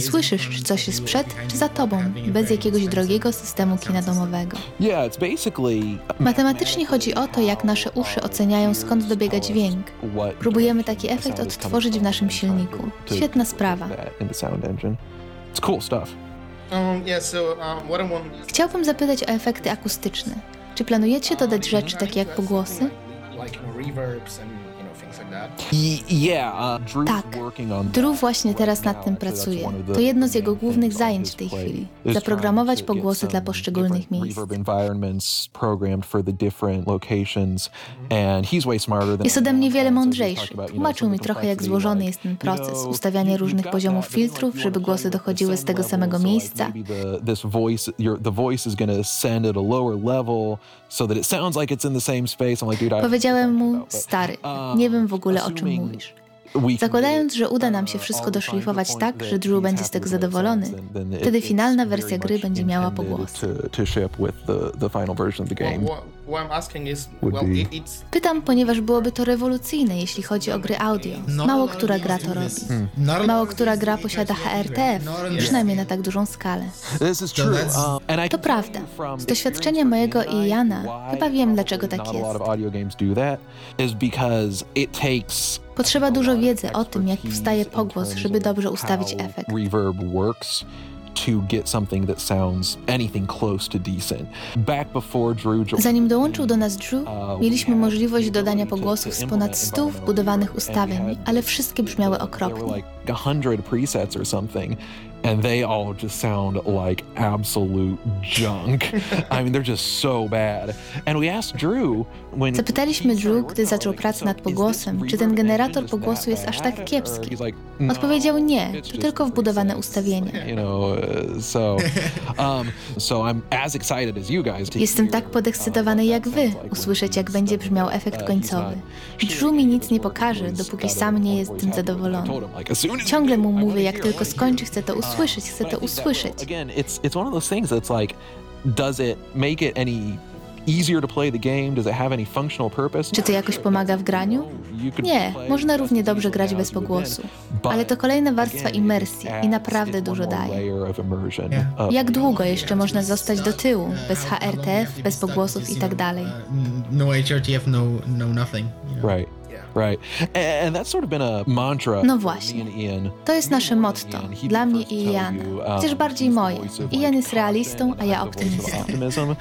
słyszysz, czy coś jest przed, czy za tobą, bez jakiegoś drogiego systemu kina domowego. Matematycznie chodzi o to, jak nasze uszy oceniają, skąd dobiega dźwięk. Próbujemy taki efekt odtworzyć w naszym silniku. Świetna sprawa. Um, um, Chciałbym zapytać o efekty akustyczne. Czy planujecie dodać rzeczy takie jak pogłosy? Tak, Drew właśnie teraz nad tym pracuje. To jedno z jego głównych zajęć w tej chwili. Zaprogramować pogłosy dla poszczególnych miejsc. Jest ode mnie wiele mądrzejszy. Tłumaczył mi trochę, jak złożony jest ten proces. Ustawianie różnych poziomów filtrów, żeby głosy dochodziły z tego samego miejsca. Powiedziałem mu, stary, nie wiem w ogóle o czym mówisz. Zakładając, że uda nam się wszystko doszlifować tak, że Drew będzie z tego zadowolony, wtedy finalna wersja gry będzie miała pogłos. Pytam, ponieważ byłoby to rewolucyjne, jeśli chodzi o gry audio. Mało która gra to robi. Hmm. Mało która gra posiada HRTF, przynajmniej na tak dużą skalę. To prawda. Z doświadczenia mojego i Jana chyba wiem, dlaczego tak jest. Potrzeba dużo wiedzy o tym, jak powstaje pogłos, żeby dobrze ustawić efekt. Zanim dołączył do nas Drew, uh, mieliśmy możliwość dodania pogłosów z ponad 100 wbudowanych ustawień, ale wszystkie brzmiały okropnie. 100 presets or something and they all just sound like absolute junk. [laughs] I mean, they're just so bad. And we asked Drew when Zapytaliśmy Drew, gdy zaczął pracę nad pogłosem, czy ten generator pogłosu jest aż tak kiepski. Odpowiedział nie, to tylko wbudowane ustawienia. [laughs] Um, Jestem tak podekscytowany jak wy, usłyszeć jak będzie brzmiał efekt końcowy. Drew mi nic nie pokaże, dopóki sam nie jest tym zadowolony. Ciągle mu mówię, jak tylko skończy, chcę to usłyszeć usłyszeć, chcę to usłyszeć. Again, it's it's one of those things that's like, does it make it any easier to play the game? Does it have any functional purpose? Czy to jakoś pomaga w graniu? Nie, można równie dobrze grać bez pogłosu. Ale to kolejna warstwa imersji i naprawdę dużo daje. Jak długo jeszcze można zostać do tyłu, bez HRTF, bez pogłosów i tak dalej? No HRTF, no, no nothing. Right. Right. And that's sort of been a mantra. No właśnie. To jest nasze motto. Dla mnie i Iana. Chociaż bardziej moje. Ian jest realistą, a ja optymistą.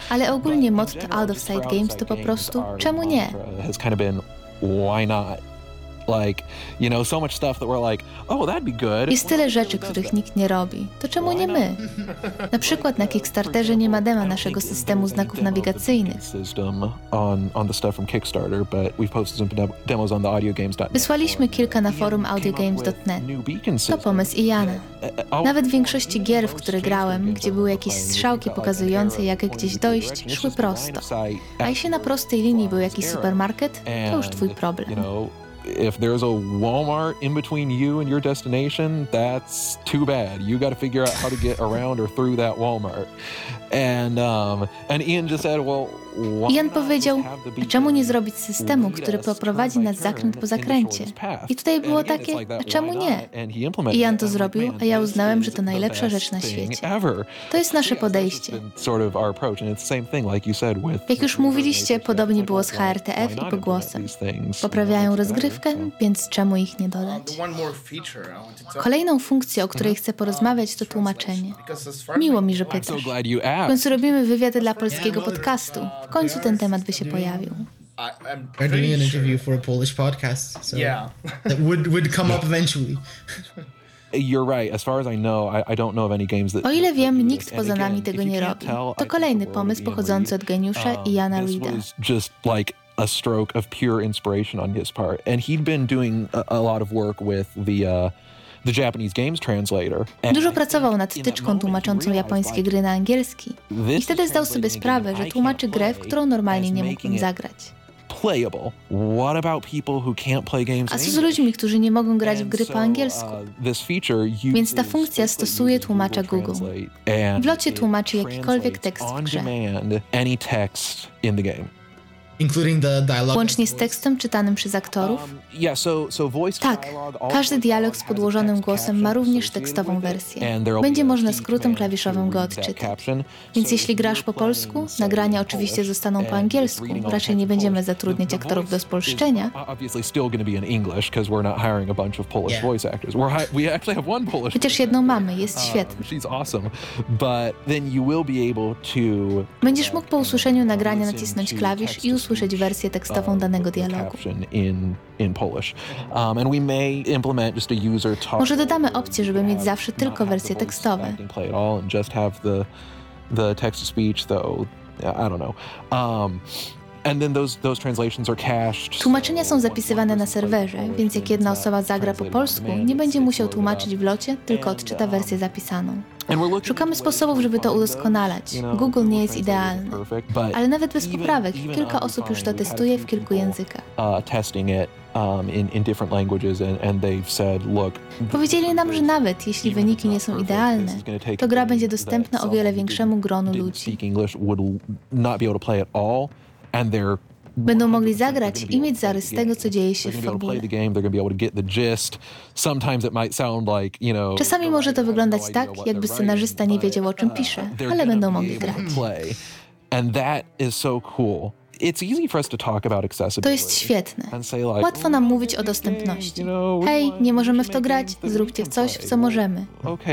Ale ogólnie motto Out of Sight Games to po prostu czemu nie? Jest tyle rzeczy, których nikt nie robi. To czemu nie my? Na przykład na Kickstarterze nie ma dema naszego systemu znaków nawigacyjnych. Wysłaliśmy kilka na forum audiogames.net. To pomysł Iana. Nawet w większości gier, w które grałem, gdzie były jakieś strzałki pokazujące, jak gdzieś dojść, szły prosto. A jeśli na prostej linii był jakiś supermarket, to już twój problem. If there's a Walmart in between you and your destination, that's too bad. You got to figure out how to get around or through that Walmart. And um, and Ian just said, well, Ian powiedział, a czemu nie zrobić systemu, który poprowadzi nas zakręt po zakręcie? I tutaj było takie, a czemu nie? Ian to zrobił, a ja uznałem, że to najlepsza rzecz na świecie. To jest nasze podejście. Jak już mówiliście, podobnie było z HRTF i pogłosem. Poprawiają rozgrywkę, więc czemu ich nie dodać? Kolejną funkcją, o której chcę porozmawiać, to tłumaczenie. Miło mi, że pytasz. W końcu robimy wywiad dla polskiego podcastu. W końcu ten temat by się pojawił. We're doing an interview for a Polish podcast, so yeah, that would would come up eventually. You're right. As far as I know, I, I don't know of any games that. O ile wiem, nikt poza nami tego nie robi. To kolejny pomysł pochodzący od geniusza Iana Reeda. Just like a stroke of pure inspiration on his part, and he'd been doing a, a lot of work with the. Uh, Dużo pracował nad tyczką tłumaczącą japońskie gry na angielski. I wtedy zdał sobie sprawę, że tłumaczy grę, w którą normalnie nie mógłbym zagrać. A co z ludźmi, którzy nie mogą grać w gry po angielsku? Więc ta funkcja stosuje tłumacza Google. W locie tłumaczy jakikolwiek tekst w grze. Łącznie z tekstem czytanym przez aktorów? Um, tak, każdy dialog z podłożonym głosem ma również tekstową wersję. Będzie można skrótem klawiszowym go odczytać. Więc jeśli grasz po polsku, nagrania oczywiście zostaną po angielsku. Raczej nie będziemy zatrudniać aktorów do spolszczenia. Chociaż jedną mamy, jest uh, świetna. Będziesz mógł po usłyszeniu nagrania nacisnąć klawisz i usłyszeć usłyszeć wersję tekstową uh, danego dialogu. Um, Może dodamy opcję, żeby mieć zawsze tylko wersje tekstowe. The text to speech, though, I don't know. Um, Tłumaczenia są zapisywane na serwerze, więc jak jedna osoba zagra po polsku, nie będzie musiał tłumaczyć w locie, tylko odczyta wersję zapisaną. Szukamy sposobów, żeby to udoskonalać. Google nie jest idealny, ale nawet bez poprawek kilka osób już to testuje w kilku językach. Um, Powiedzieli nam, że nawet jeśli wyniki nie są idealne, to gra będzie dostępna o wiele większemu gronu ludzi. Będą mogli zagrać i mieć zarys tego, co dzieje się w fabule. Czasami może to wyglądać tak, jakby scenarzysta nie wiedział, o czym pisze, ale będą mogli grać. And that is so cool. To jest świetne. Łatwo nam mówić o dostępności. Hej, nie możemy w to grać, zróbcie coś, w co możemy.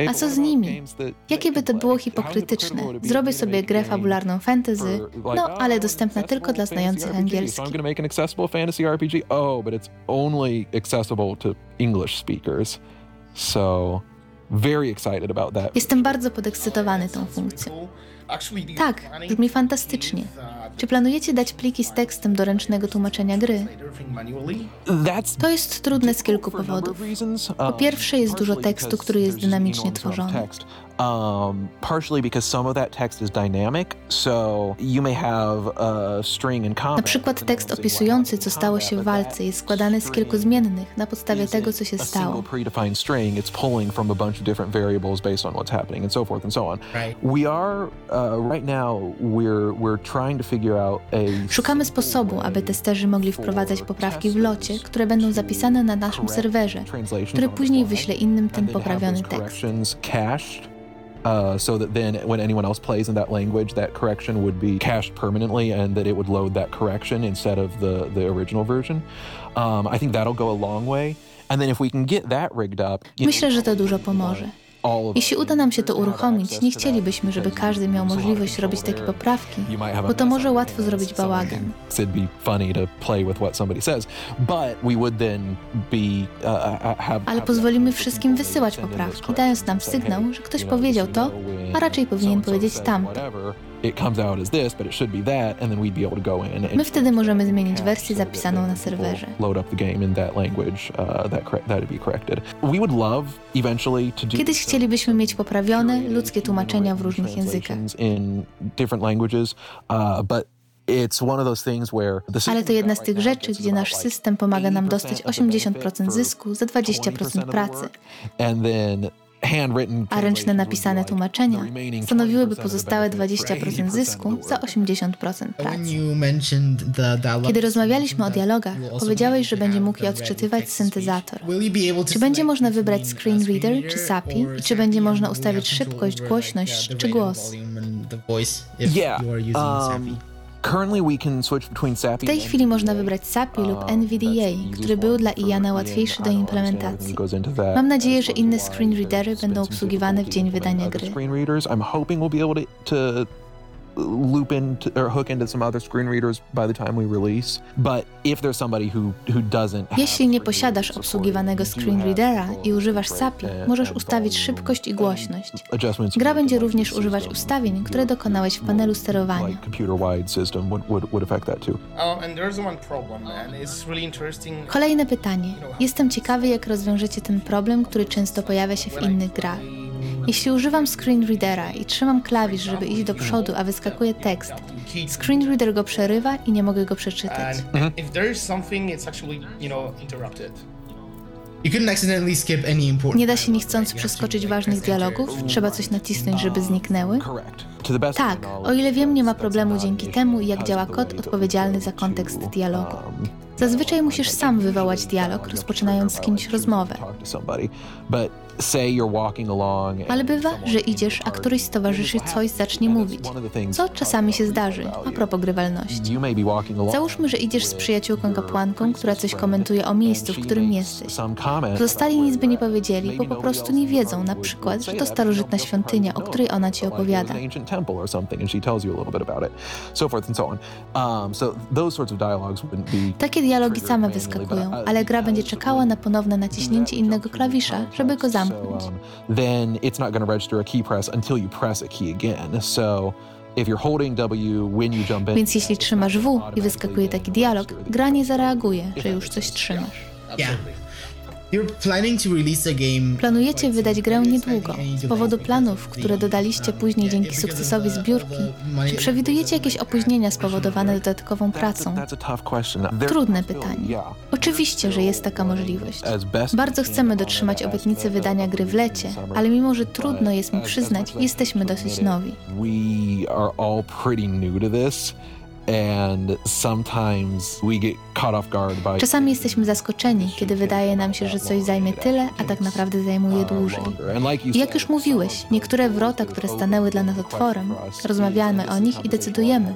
A co z nimi? Jakie by to było hipokrytyczne? Zrobię sobie grę fabularną fantasy, no ale dostępna tylko dla znających angielski. So, Jestem bardzo podekscytowany tą funkcją. Tak, brzmi fantastycznie. Czy planujecie dać pliki z tekstem do ręcznego tłumaczenia gry? To jest trudne z kilku powodów. Po pierwsze jest dużo tekstu, który jest dynamicznie tworzony. Um, partially because some of that text is dynamic, so you may have a string in Na przykład tekst opisujący, co stało się w walce, jest składany z kilku zmiennych na podstawie tego, co się stało. predefined string, it's pulling from a bunch of different variables based on what's happening and so forth and so on. Right. We are uh, right now we're we're trying to figure out a Szukamy sposobu, aby testerzy mogli wprowadzać poprawki w locie, które będą zapisane na naszym serwerze, który później wyśle innym ten poprawiony tekst. Uh, so that then when anyone else plays in that language, that correction would be cached permanently and that it would load that correction instead of the, the original version. Um, I think that'll go a long way. And then if we can get that rigged up, Myślę, że to dużo pomoże. Jeśli uda nam się to uruchomić, nie chcielibyśmy, żeby każdy miał możliwość robić takie poprawki, bo to może łatwo zrobić bałagan. Ale pozwolimy wszystkim wysyłać poprawki, dając nam sygnał, że ktoś powiedział to, a raczej powinien powiedzieć tamto. It comes out as this, but it should be that, and then we'd be able to go in. and My wtedy możemy zmienić wersję zapisaną na serwerze. Load up the game in that language uh, that that'd be corrected. We would love eventually to do. Kiedyś chcielibyśmy mieć poprawione, ludzkie tłumaczenia w różnych językach. in different languages, uh, but Ale to jedna z tych rzeczy, gdzie nasz system pomaga nam 80% dostać of the benefit 80% for zysku za 20% 20% of the pracy, a ręczne napisane tłumaczenia stanowiłyby 20% of the pozostałe benefit for 20% 80% zysku za work. 80% When pracy. you mentioned the dialogue, Kiedy rozmawialiśmy o dialogach, powiedziałeś, be że able to będzie mógł je odczytywać syntezator. Will you be able to Czy będzie można wybrać uh, screen reader czy SAPI? I czy będzie można ustawić szybkość, głośność the czy głos? Yeah. um, W tej chwili można wybrać SAPI lub Um, NVDA, który był dla Iana Ian. łatwiejszy do implementacji. Mam nadzieję, że inne screen readery będą obsługiwane w dzień wydania gry. Loop into or hook into some other screen readers by the time we release. But if there's somebody who who doesn't have Jeśli nie screen posiadasz reader obsługiwanego screen readera i używasz SAPI, możesz and ustawić szybkość i głośność. Gra you będzie również używać ustawień, które dokonałeś w panelu sterowania. like computer-wide system would, would, would affect that too. Oh, and there's one problem, and it's really interesting. Kolejne pytanie. Jestem ciekawy, jak rozwiążecie ten problem, który często pojawia się w innych grach. Jeśli używam screen readera i trzymam klawisz, żeby iść do przodu, a wyskakuje tekst, screen reader go przerywa i nie mogę go przeczytać. Important Nie da się niechcący przeskoczyć ważnych dialogów? Trzeba coś nacisnąć, żeby zniknęły? Tak, o ile wiem, nie ma problemu dzięki temu, jak działa kod odpowiedzialny za kontekst to, dialogu. um, Zazwyczaj musisz sam wywołać dialog, rozpoczynając z kimś rozmowę. Ale bywa, że idziesz, a któryś z towarzyszy coś zacznie mówić. Co czasami się zdarzy, a propos grywalności. Załóżmy, że idziesz z przyjaciółką kapłanką, która coś komentuje o miejscu, w którym jesteś. Pozostali nic by nie powiedzieli, bo po prostu nie wiedzą na przykład, że to starożytna świątynia, o probably której ona ci opowiada. Um, Takie dialogi same wyskakują, ale gra będzie czekała na ponowne naciśnięcie innego klawisza, żeby go zamknąć. So, um, then it's not going to register a key press until you press a key again. So if you're holding W when you jump in, Więc jeśli trzymasz W i wyskakuje taki dialog, gra nie zareaguje, że już coś trzymasz. Yeah. Planujecie wydać grę niedługo. Z powodu planów, które dodaliście um, później dzięki sukcesowi the- zbiórki, money- czy przewidujecie jakieś opóźnienia spowodowane dodatkową pracą? Trudne pytanie. Oczywiście, że jest taka możliwość. Bardzo chcemy dotrzymać obietnicy wydania gry w lecie, ale mimo, że trudno jest mi przyznać, jesteśmy dosyć nowi. We are all pretty new to this. And sometimes we get caught off guard by Czasami jesteśmy zaskoczeni, kiedy wydaje nam się, że coś zajmie tyle, a tak naprawdę zajmuje dłużej. I jak już mówiłeś, niektóre wrota, które stanęły dla nas otworem, rozmawiamy o nich i decydujemy,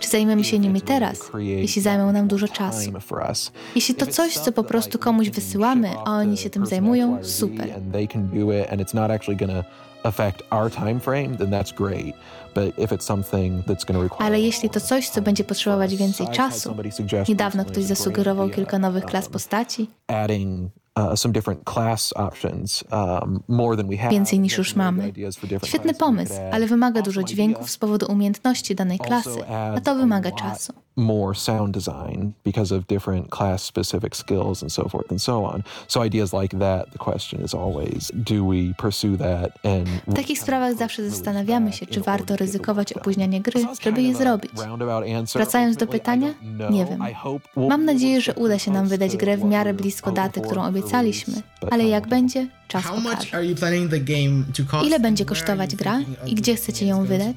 czy zajmiemy się nimi teraz, jeśli zajmą nam dużo czasu. Jeśli to coś, co po prostu komuś wysyłamy, a oni się tym zajmują, super. Affect our time frame, then that's great. But if it's something that's going to require Ale jeśli to coś, co będzie potrzebować więcej czasu, niedawno ktoś zasugerował kilka nowych klas postaci, adding some different class options, more than we have. więcej niż już mamy. Świetny pomysł, ale wymaga dużo dźwięków z powodu umiejętności danej klasy, a to wymaga czasu. More sound design because of different class specific skills and so forth and so on. So ideas like that, the question is always, do we pursue that and W takich sprawach zawsze zastanawiamy się, czy warto ryzykować opóźnianie gry, żeby je zrobić. Wracając do pytania, nie wiem. Mam nadzieję, że uda się nam wydać grę w miarę blisko daty, którą obiecaliśmy, ale jak będzie, czas pokaże. Ile będzie kosztować gra i gdzie chcecie ją wydać?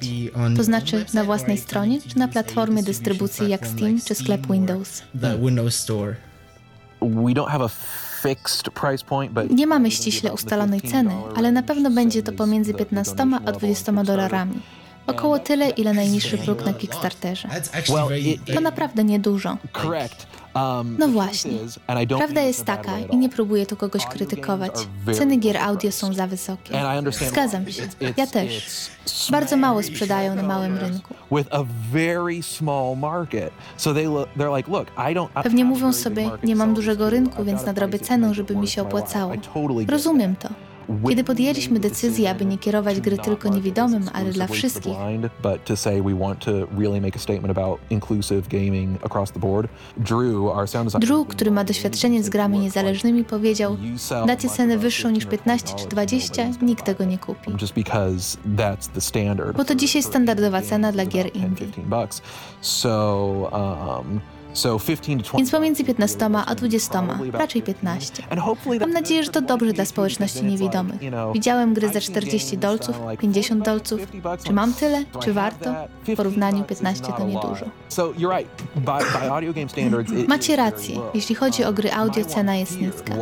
To znaczy na własnej stronie, czy na platformie dystrybucji jak Steam czy sklep Windows? We don't have a fixed price point, but Nie mamy ściśle ustalonej ceny, ale na pewno będzie to pomiędzy 15 a 20 dolarami. Około tyle, ile najniższy próg na Kickstarterze. To naprawdę niedużo. Um, No właśnie. Prawda jest taka, i nie próbuję tu kogoś krytykować, ceny gier audio są za wysokie. Zgadzam się. Ja też. Bardzo mało sprzedają na małym rynku. Pewnie mówią sobie, nie mam dużego rynku, więc nadrobię cenę, żeby mi się opłacało. Rozumiem to. Kiedy podjęliśmy decyzję, aby nie kierować gry tylko niewidomym, ale dla wszystkich. Drew, który ma doświadczenie z grami niezależnymi, powiedział: Dacie cenę wyższą niż 15 czy 20, nikt tego nie kupi. Bo to dzisiaj standardowa cena dla gier 10, indie. 15 bucks. So, so 15 to 20. Więc pomiędzy 15 a 20, raczej 15. And hopefully Mam nadzieję, że to dobrze dla społeczności niewidomych. Widziałem gry za 40 dolców, 50 dolców. Czy mam tyle? Czy warto? W porównaniu 15 to niedużo. Macie rację, jeśli chodzi o gry audio, cena jest niska.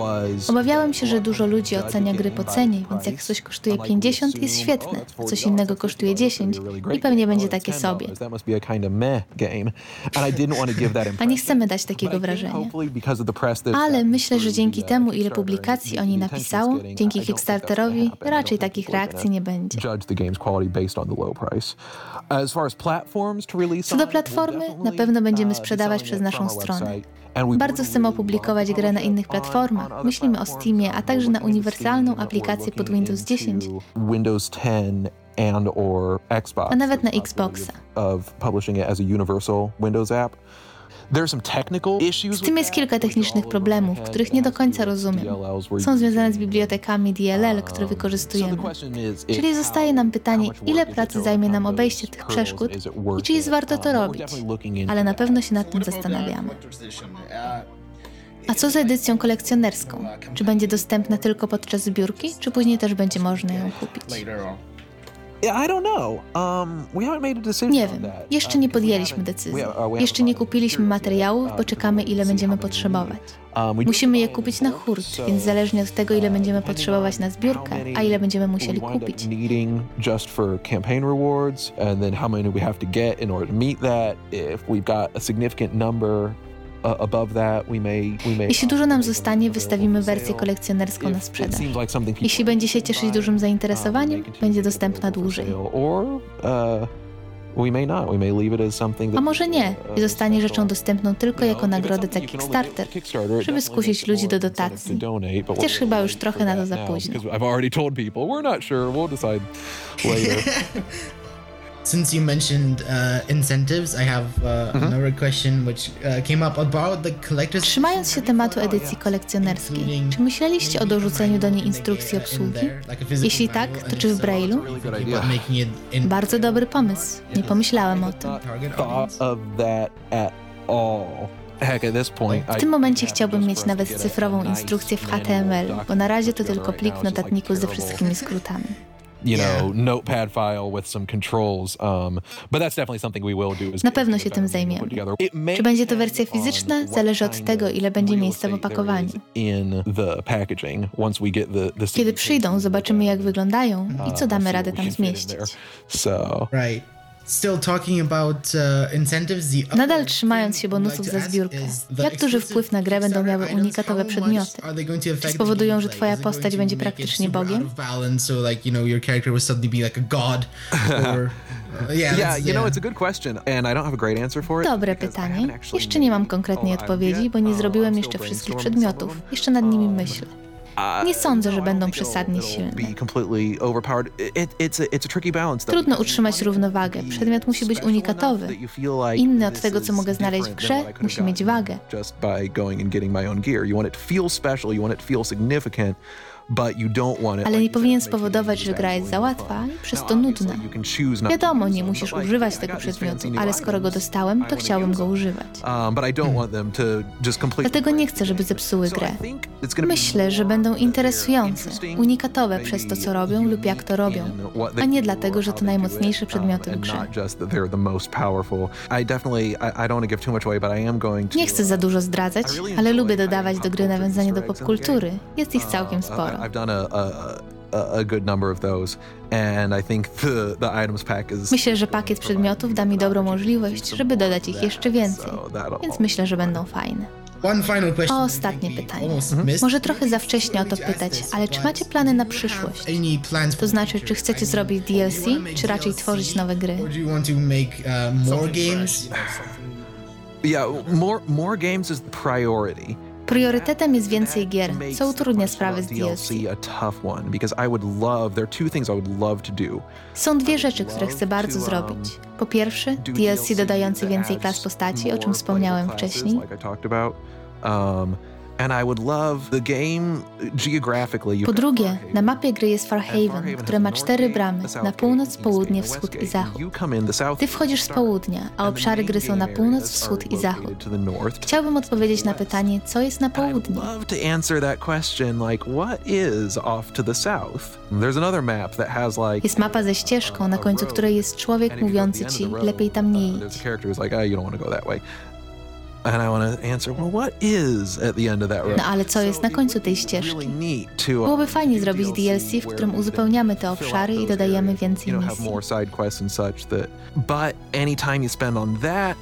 Obawiałem się, że dużo ludzi ocenia gry po cenie, więc jak coś kosztuje 50, jest świetne, a coś innego kosztuje 10 i pewnie będzie takie sobie. [laughs] A nie chcemy dać takiego wrażenia. Ale myślę, że dzięki temu, ile publikacji o niej napisało, dzięki Kickstarterowi, raczej takich reakcji nie będzie. Co do platformy, na pewno będziemy uh, sprzedawać przez naszą stronę. Bardzo chcemy opublikować grę na innych platformach. Myślimy o Steamie, a także na uniwersalną aplikację pod Windows 10, Windows 10 and or Xbox. a nawet na Xboxa. Of publishing it as a universal Windows app. Z tym jest kilka technicznych problemów, których nie do końca rozumiem. Są związane z bibliotekami DLL, które wykorzystujemy. Czyli zostaje nam pytanie, ile pracy zajmie nam obejście tych przeszkód i czy jest warto to robić. Ale na pewno się nad tym zastanawiamy. A co z edycją kolekcjonerską? Czy będzie dostępna tylko podczas zbiórki, czy później też będzie można ją kupić? Nie on wiem, that. jeszcze nie podjęliśmy decyzji. Jeszcze nie kupiliśmy materiałów, bo czekamy ile będziemy potrzebować. Um, Musimy je kupić na hurt, więc zależnie od tego, ile będziemy potrzebować na zbiórkę, a ile będziemy musieli kupić. Uh. Jeśli dużo nam zostanie, wystawimy wersję kolekcjonerską na sprzedaż. Jeśli będzie się cieszyć dużym zainteresowaniem, będzie dostępna dłużej. Uh, A może nie i zostanie rzeczą dostępną tylko jako nagrodę za Kickstarter, żeby skusić ludzi do dotacji. Chociaż chyba już trochę na to za późno. [laughs] Since you mentioned uh, incentives, I have uh, another question which uh, came up about the collector's. Trzymając się tematu edycji kolekcjonerskiej, czy myśleliście o dorzuceniu do niej instrukcji obsługi? Jeśli tak, to czy w Braille'u? Bardzo dobry pomysł. Nie pomyślałem o tym. W tym momencie chciałbym mieć nawet cyfrową instrukcję w HTML, bo na razie to tylko plik w notatniku ze wszystkimi skrótami. You know, notepad file with some controls. Um, but that's definitely something we will do. is Na pewno put się tym zajmiemy. together. It may Czy będzie to wersja fizyczna? Zależy od tego, ile będzie miejsca w opakowaniu. is In the packaging, once we get the, the Kiedy przyjdą, zobaczymy jak wyglądają i co damy radę tam zmieścić. So Right. Still talking about uh, incentives. The Nadal other trzymając się bonusów like za zbiórkę, jak duży wpływ na grę będą miały unikatowe przedmioty? much are they going to affect spowodują, the że twoja postać to będzie praktycznie Bogiem? out of balance, so like you know your character will suddenly be like a god, [laughs] or yeah, yeah, that's- you know, it's a good question, and I don't have a great answer for it. Dobre pytanie. Jeszcze nie mam konkretnej odpowiedzi, bo nie Uh, zrobiłem jeszcze wszystkich przedmiotów. Jeszcze nad nimi Um, myślę. Nie sądzę, że będą przesadnie silne. Trudno utrzymać równowagę. Przedmiot musi być unikatowy. Inny od tego, co mogę znaleźć w grze, musi mieć wagę. Ale nie powinien spowodować, że gra jest za łatwa i przez to nudna. Wiadomo, nie musisz używać tego przedmiotu, ale skoro go dostałem, to chciałbym go używać. Dlatego nie chcę, żeby zepsuły grę. Myślę, że będą interesujące, unikatowe przez to, co robią lub jak to robią, a nie dlatego, że to najmocniejsze przedmioty w grze. Nie chcę za dużo zdradzać, ale lubię dodawać do gry nawiązanie do popkultury. Jest ich całkiem sporo. Myślę, że pakiet przedmiotów da mi dobrą możliwość, żeby dodać ich jeszcze więcej, więc myślę, że będą fajne. O ostatnie pytanie. Może trochę za wcześnie o to pytać, ale czy macie plany na przyszłość? To znaczy, czy chcecie zrobić DLC, czy raczej tworzyć nowe gry? Yeah, more more games is the priority. Priorytetem jest więcej gier, co utrudnia sprawę z DLC. Są dwie rzeczy, które chcę bardzo zrobić. Po pierwsze, DLC dodający więcej klas postaci, o czym wspomniałem wcześniej. Po drugie, na mapie gry jest Farhaven, które ma cztery bramy, na północ, południe, wschód i zachód. Ty wchodzisz z południa, a obszary gry są na północ, wschód i zachód. Chciałbym odpowiedzieć na pytanie, co jest na południe. Jest mapa ze ścieżką, na końcu której jest człowiek mówiący ci, lepiej tam nie idź. No ale co jest na końcu tej ścieżki? Byłoby fajnie zrobić DLC, w którym uzupełniamy te obszary i dodajemy więcej misji.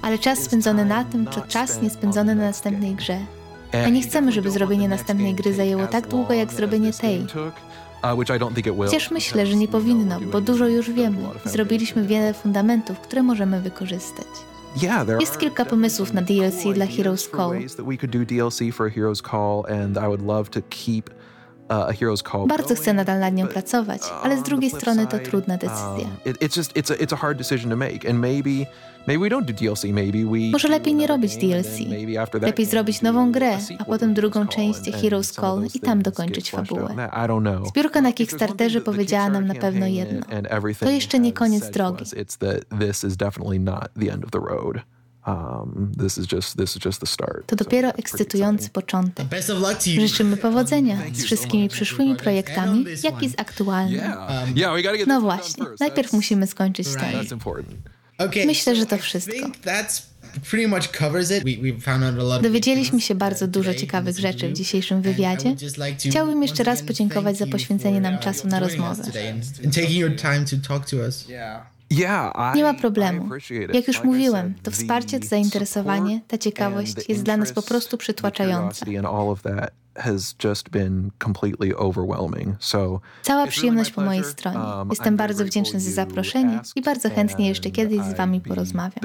Ale czas spędzony na tym to czas nie spędzony na następnej grze. A nie chcemy, żeby zrobienie następnej gry zajęło tak długo, jak zrobienie tej. Chociaż myślę, że nie powinno, bo dużo już wiemy. Zrobiliśmy wiele fundamentów, które możemy wykorzystać. Jest kilka pomysłów na DLC dla Heroes Call. Uh, Bardzo chcę nadal nad nią pracować, ale z drugiej strony to trudna decyzja. Może lepiej nie robić DLC. Lepiej zrobić nową grę, a potem drugą część Heroes Call i tam dokończyć fabułę. Zbiórka na Kickstarterze powiedziała nam na pewno jedno. To jeszcze nie koniec drogi. This is just, this is just the start. To dopiero ekscytujący początek. Życzymy powodzenia z wszystkimi przyszłymi projektami, jak i z aktualnym. No właśnie, najpierw musimy skończyć ten. Myślę, że to wszystko. Dowiedzieliśmy się bardzo dużo ciekawych rzeczy w dzisiejszym wywiadzie. Chciałbym jeszcze raz podziękować za poświęcenie nam czasu na rozmowę. Nie ma problemu. Jak już mówiłem, to wsparcie, to zainteresowanie, ta ciekawość jest dla nas po prostu przytłaczająca. Cała przyjemność po mojej stronie. Jestem bardzo wdzięczny za zaproszenie i bardzo chętnie jeszcze kiedyś z Wami porozmawiam.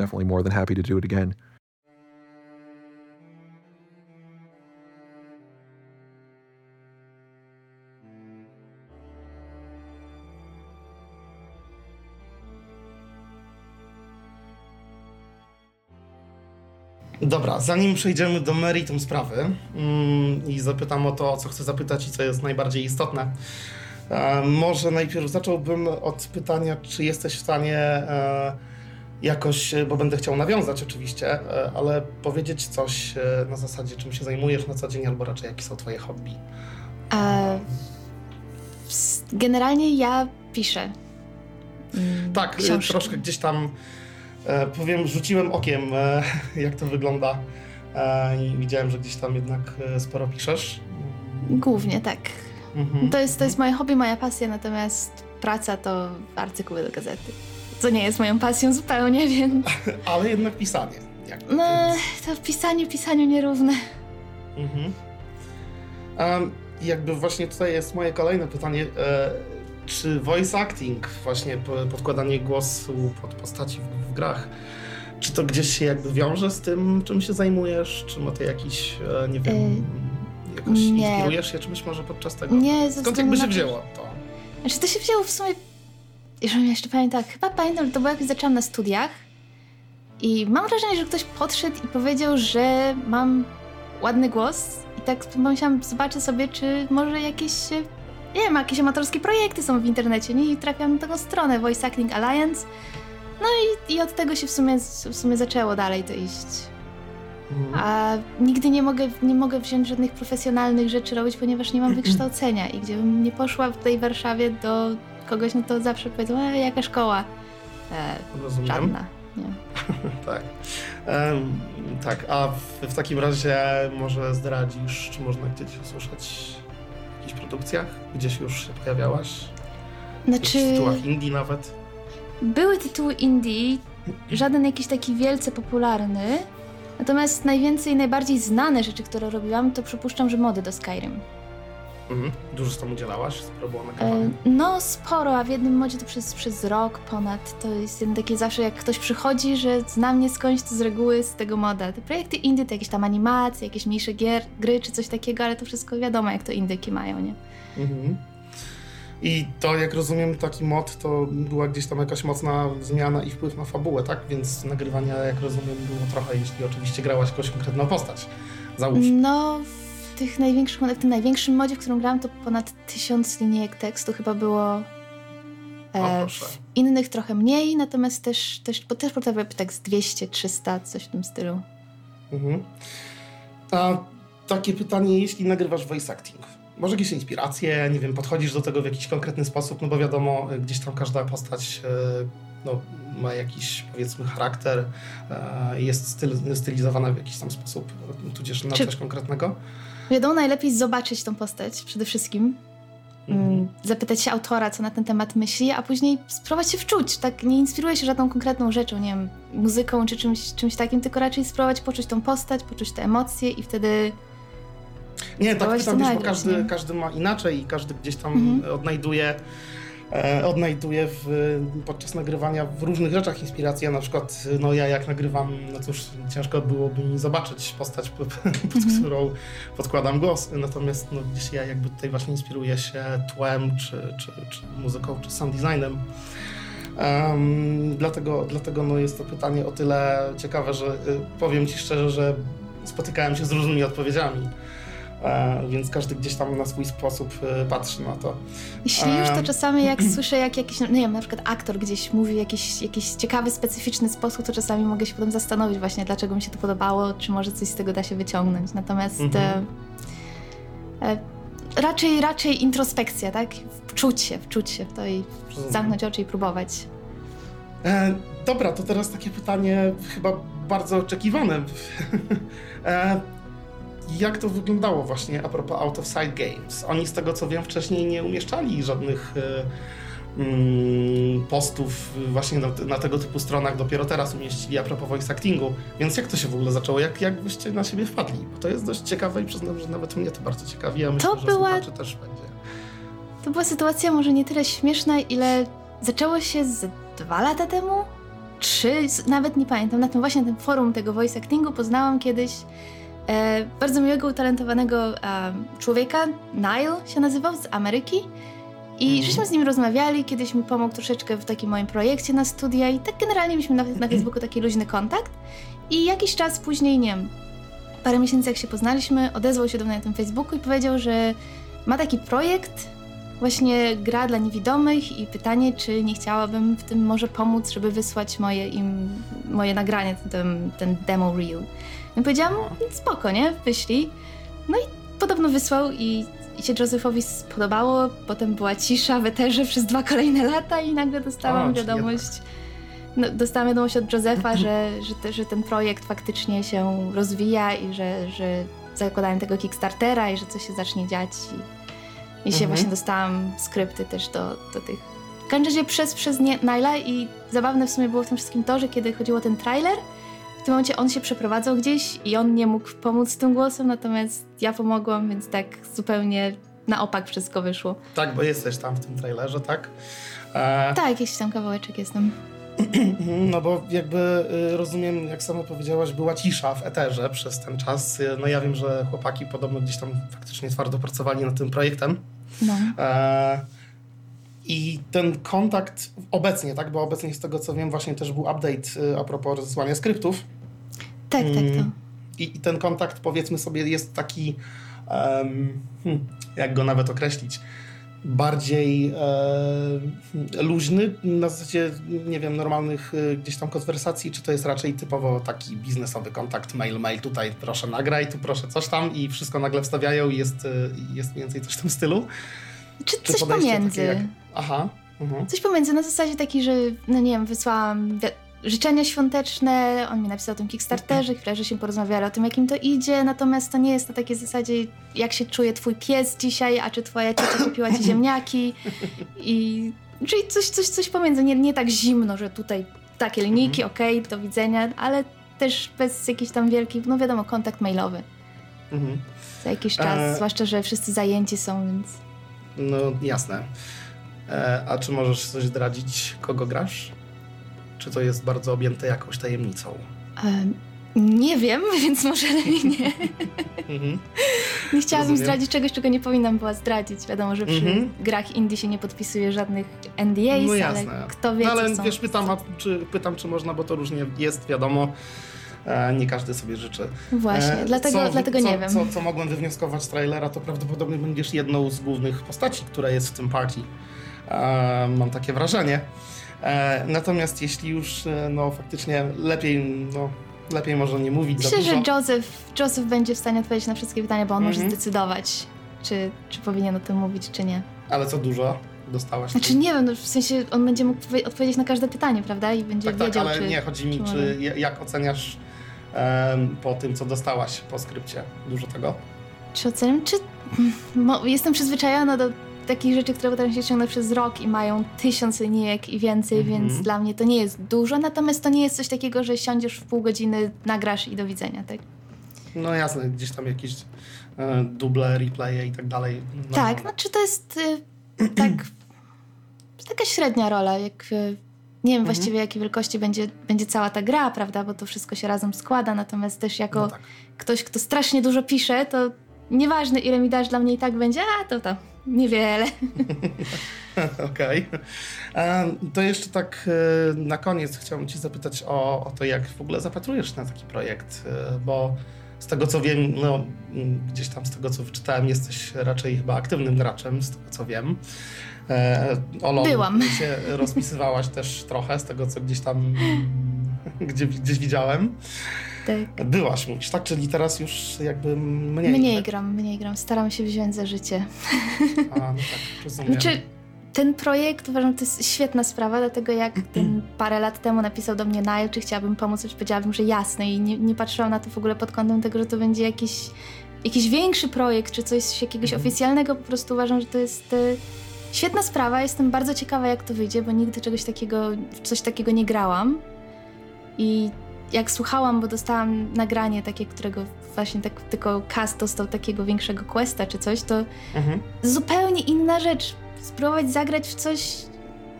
Dobra, zanim przejdziemy do meritum sprawy mm, i zapytam o to, o co chcę zapytać i co jest najbardziej istotne, e, może najpierw zacząłbym od pytania, czy jesteś w stanie e, jakoś, bo będę chciał nawiązać oczywiście, e, ale powiedzieć coś e, na zasadzie, czym się zajmujesz na co dzień, albo raczej jakie są twoje hobby? E, generalnie ja piszę. Mm, tak, książki. troszkę gdzieś tam E, powiem, rzuciłem okiem, e, [laughs] jak to wygląda e, i widziałem, że gdzieś tam jednak sporo piszesz. Głównie tak. Mhm. To, jest, to jest moje hobby, moja pasja, natomiast praca to artykuły do gazety. Co nie jest moją pasją zupełnie, [laughs] więc... [laughs] Ale jednak pisanie. Jakby, no, więc... to pisanie, pisaniu nierówne. Mhm. Um, jakby właśnie tutaj jest moje kolejne pytanie. E, czy voice acting, właśnie podkładanie głosu pod postaci w, w, grach, czy to gdzieś się jakby wiąże z tym, czym się zajmujesz? Czy ma to jakiś, e, nie wiem, Jakoś nie. inspirujesz się czymś może podczas tego? Nie, Skąd jakby się wzięło to? Znaczy to się wzięło w sumie, jeżeli jeszcze pamiętam, chyba pamiętam, że to było jak zaczęłam na studiach i mam wrażenie, że ktoś podszedł i powiedział, że mam ładny głos i tak pomyślałam, zobaczę sobie, czy może jakieś, nie wiem, jakieś amatorskie projekty są w internecie, nie? I trafiłam na taką stronę Voice Acting Alliance. No i, i od tego się w sumie, w sumie zaczęło dalej to iść. Mhm. A nigdy nie mogę, nie mogę wziąć żadnych profesjonalnych rzeczy robić, ponieważ nie mam wykształcenia i gdybym nie poszła w tej Warszawie do kogoś, no to zawsze powiedzą, e, jaka szkoła? E, żadna. Nie. [laughs] tak. Um, tak, a w, w, takim razie może zdradzisz, czy można gdzieś usłyszeć w jakichś produkcjach? Gdzieś już się pojawiałaś? Znaczy... W tytułach indie nawet? Były tytuły indie, żaden jakiś taki wielce popularny. Natomiast najwięcej, najbardziej znane rzeczy, które robiłam, to przypuszczam, że mody do Skyrim. Mhm. Dużo z tam udzielałaś? Sporo było? E, no sporo, a w jednym modzie to przez, przez rok ponad. To jest jeden takie zawsze, jak ktoś przychodzi, że zna mnie skądś, to z reguły z tego moda. Te projekty indie to jakieś tam animacje, jakieś mniejsze gier, gry czy coś takiego, ale to wszystko wiadomo, jak to indyki mają, nie? Mhm. I to, jak rozumiem, taki mod to była gdzieś tam jakaś mocna zmiana i wpływ na fabułę, tak? Więc nagrywania, jak rozumiem, było trochę, jeśli oczywiście grałaś jakąś konkretną postać. Załóż. No, w tych największych w tym największym modzie, w którym grałam, to ponad tysiąc linijek tekstu chyba było. E, w innych trochę mniej, natomiast też, też, bo też potrafię tak z 200, 300, coś w tym stylu. Mhm. A takie pytanie, jeśli nagrywasz voice acting, może jakieś inspiracje, nie wiem, podchodzisz do tego w jakiś konkretny sposób, no bo wiadomo, gdzieś tam każda postać e, no, ma jakiś powiedzmy charakter, e, jest styl, stylizowana w jakiś tam sposób, tudzież na Czy... coś konkretnego. Wiadomo, najlepiej zobaczyć tą postać przede wszystkim. Mhm. Mm, zapytać się autora, co na ten temat myśli, a później spróbować się wczuć. Tak nie inspiruje się żadną konkretną rzeczą, nie wiem, muzyką czy czymś, czymś takim, tylko raczej spróbować poczuć tą postać, poczuć te emocje i wtedy nie, tak pytam, wiesz, bo każdy, każdy ma inaczej i każdy gdzieś tam mhm. odnajduje e, odnajduję w, podczas nagrywania w różnych rzeczach inspirację. Na przykład, no ja jak nagrywam, no cóż, ciężko byłoby mi zobaczyć postać, [laughs] pod, mhm. którą podkładam głos. Natomiast no, gdzieś ja jakby tutaj właśnie inspiruję się tłem, czy, czy, czy muzyką, czy sound designem. Um, dlatego dlatego no, jest to pytanie o tyle ciekawe, że y, powiem Ci szczerze, że spotykałem się z różnymi odpowiedziami. E, więc każdy gdzieś tam na swój sposób e, patrzy na to. Jeśli już, to e, czasami jak [clears throat] słyszę, jak jakiś, no nie wiem, na przykład aktor gdzieś mówi w jakiś, jakiś ciekawy, specyficzny sposób, to czasami mogę się potem zastanowić właśnie, dlaczego mi się to podobało, czy może coś z tego da się wyciągnąć. Natomiast mhm. e, e, raczej, raczej introspekcja, tak? Wczuć się, wczuć się w to i zamknąć oczy i próbować. E, dobra, to teraz takie pytanie chyba bardzo oczekiwane. [laughs] jak to wyglądało właśnie a propos Out of Sight Games? Oni z tego co wiem wcześniej nie umieszczali żadnych e, mm, postów właśnie na, na, tego typu stronach, dopiero teraz umieścili a propos voice actingu. Więc jak to się w ogóle zaczęło? Jak, jak byście na siebie wpadli? Bo to jest dość ciekawe i przyznam, że nawet mnie to bardzo ciekawi, a myślę, to że była... też będzie. To była sytuacja może nie tyle śmieszna, ile zaczęło się z dwa lata temu? Trzy? Nawet nie pamiętam. Na tym właśnie na tym forum tego voice actingu poznałam kiedyś e, bardzo miłego, utalentowanego e, człowieka, Nile się nazywał, z Ameryki. I mm. żeśmy z nim rozmawiali, kiedyś mi pomógł troszeczkę w takim moim projekcie na studia i tak generalnie mieliśmy na, na Facebooku taki luźny kontakt. I jakiś czas później, nie wiem, parę miesięcy jak się poznaliśmy, odezwał się do mnie na tym Facebooku i powiedział, że ma taki projekt, właśnie gra dla niewidomych i pytanie, czy nie chciałabym w tym może pomóc, żeby wysłać moje, im, moje nagranie, ten, ten demo reel. I powiedziałam, spoko, nie? Wyślij. No i podobno wysłał i, i się Josephowi spodobało. Potem była cisza w eterze przez dwa kolejne lata i nagle dostałam o, wiadomość... No, dostałam wiadomość od Josefa, że, że, te, że ten projekt faktycznie się rozwija i że, że zakładałem tego Kickstartera i że coś się zacznie dziać. I, i mhm. się właśnie dostałam skrypty też do, do tych. W każdym razie przez, przez Nyla i zabawne w sumie było w tym wszystkim to, że kiedy chodziło o ten trailer, w tym momencie on się przeprowadzał gdzieś i on nie mógł pomóc tym głosem, natomiast ja pomogłam, więc tak zupełnie na opak wszystko wyszło. Tak, bo jesteś tam w tym trailerze, tak? E... Tak, jakiś tam kawałeczek jestem. [clears throat] no bo jakby y, rozumiem, jak sama powiedziałaś, była cisza w eterze przez ten czas. Y, no ja wiem, że chłopaki podobno gdzieś tam faktycznie twardo pracowali nad tym projektem. No. E, I ten kontakt obecnie, tak? Bo obecnie z tego co wiem, właśnie też był update y, a propos rozesłania skryptów. Tak, tak, to. I, I, ten kontakt, powiedzmy sobie, jest taki, um, jak go nawet określić, bardziej e, luźny, na zasadzie, nie wiem, normalnych e, gdzieś tam konwersacji, czy to jest raczej typowo taki biznesowy kontakt, mail, mail, tutaj proszę nagraj, tu proszę coś tam i wszystko nagle wstawiają i jest, e, jest mniej więcej coś w tym stylu? Czy, czy coś pomiędzy. Aha. Mhm. Coś pomiędzy, na zasadzie taki, że, no nie wiem, wysłałam życzenia świąteczne, on mi napisał o tym Kickstarterze, chwilę, że się porozmawiali o tym, jakim to idzie, natomiast to nie jest na takiej zasadzie, jak się czuje twój pies dzisiaj, a czy twoja ciocia kupiła ci [laughs] ziemniaki i... Czyli coś, coś, coś pomiędzy, nie, nie tak zimno, że tutaj takie linijki, mhm. okej, okay, do widzenia, ale też bez jakiś tam wielki, no wiadomo, kontakt mailowy. Mhm. Za jakiś czas, e... zwłaszcza, że wszyscy zajęci są, więc... No, jasne. E, a czy możesz coś zdradzić, kogo grasz? Czy to jest bardzo objęte jakąś tajemnicą? Um, nie wiem, [laughs] więc może lepiej [laughs] nie. Mhm. nie chciałabym Rozumiem. zdradzić czegoś, czego nie powinnam była zdradzić. Wiadomo, że przy mhm. grach indie się nie podpisuje żadnych NDAs, no jasne. ale kto wie, no, ale co wiesz, pytam, a, czy, pytam, czy można, bo to różnie jest, wiadomo. E, nie każdy sobie życzy. Właśnie, e, dlatego, co, dlatego co, nie wiem. Co, co mogłem wywnioskować z trailera, to prawdopodobnie będziesz jedną z głównych postaci, która jest w tym party. Mam takie wrażenie. E, natomiast jeśli już, e, no faktycznie lepiej, no, lepiej może nie mówić Myślę, za dużo. że Joseph, Joseph będzie w stanie odpowiedzieć na wszystkie pytania, bo on może mhm. zdecydować, czy, czy powinien o tym mówić, czy nie. Ale co dużo dostałaś? Znaczy nie wiem, no, w sensie on będzie mógł odpowiedzieć na każde pytanie, prawda? I będzie tak, tak wiedział, tak, ale czy, nie, chodzi mi, czy, czy jak oceniasz um, po tym, co dostałaś po skrypcie? Dużo tego? Czy oceniam? Czy... [laughs] Jestem przyzwyczajona do takich rzeczy, które potrafią się ciągnąć przez rok i mają tysiąc linijek i więcej, mm -hmm. więc dla mnie to nie jest dużo, natomiast to nie jest coś takiego, że siądziesz w pół godziny, nagrasz i do widzenia, tak? No jasne, gdzieś tam jakieś e, duble, replaye i tak dalej. No. Tak, znaczy to jest y, [clears throat] tak, taka średnia rola, jak y, nie wiem mhm. właściwie jakiej wielkości będzie, będzie cała ta gra, prawda, bo to wszystko się razem składa, natomiast też jako no tak. ktoś, kto strasznie dużo pisze, to nieważne ile mi dasz, dla mnie i tak będzie, a to to. Niewiele. [laughs] Okej. Okay. To jeszcze tak e, na koniec chciałbym Cię zapytać o, o to, jak w ogóle zapatrujesz na taki projekt, e, bo z tego co wiem, no, gdzieś tam z tego co wyczytałem, jesteś raczej chyba aktywnym graczem, z tego co wiem. E, Byłam. się rozpisywałaś też trochę z tego co gdzieś tam [laughs] gdzie, gdzieś widziałem. Tak. Byłaś, mówisz, tak? Czyli teraz już jakby mniej. Mniej tak? gram, mniej gram. Staram się wziąć za życie. A, no tak, rozumiem. Znaczy, ten projekt uważam, to jest świetna sprawa, dlatego jak ten parę lat temu napisał do mnie Nile, czy chciałabym pomóc, już powiedziałabym, że jasne i nie, nie patrzyłam na to w ogóle pod kątem tego, że to będzie jakiś, jakiś większy projekt, czy coś jakiegoś oficjalnego, po prostu uważam, że to jest... Y, świetna sprawa, jestem bardzo ciekawa jak to wyjdzie, bo nigdy czegoś takiego, coś takiego nie grałam. I jak słuchałam, bo dostałam nagranie takie, którego właśnie tak, tylko cast dostał takiego większego questa czy coś, to mhm. zupełnie inna rzecz. Spróbować zagrać w coś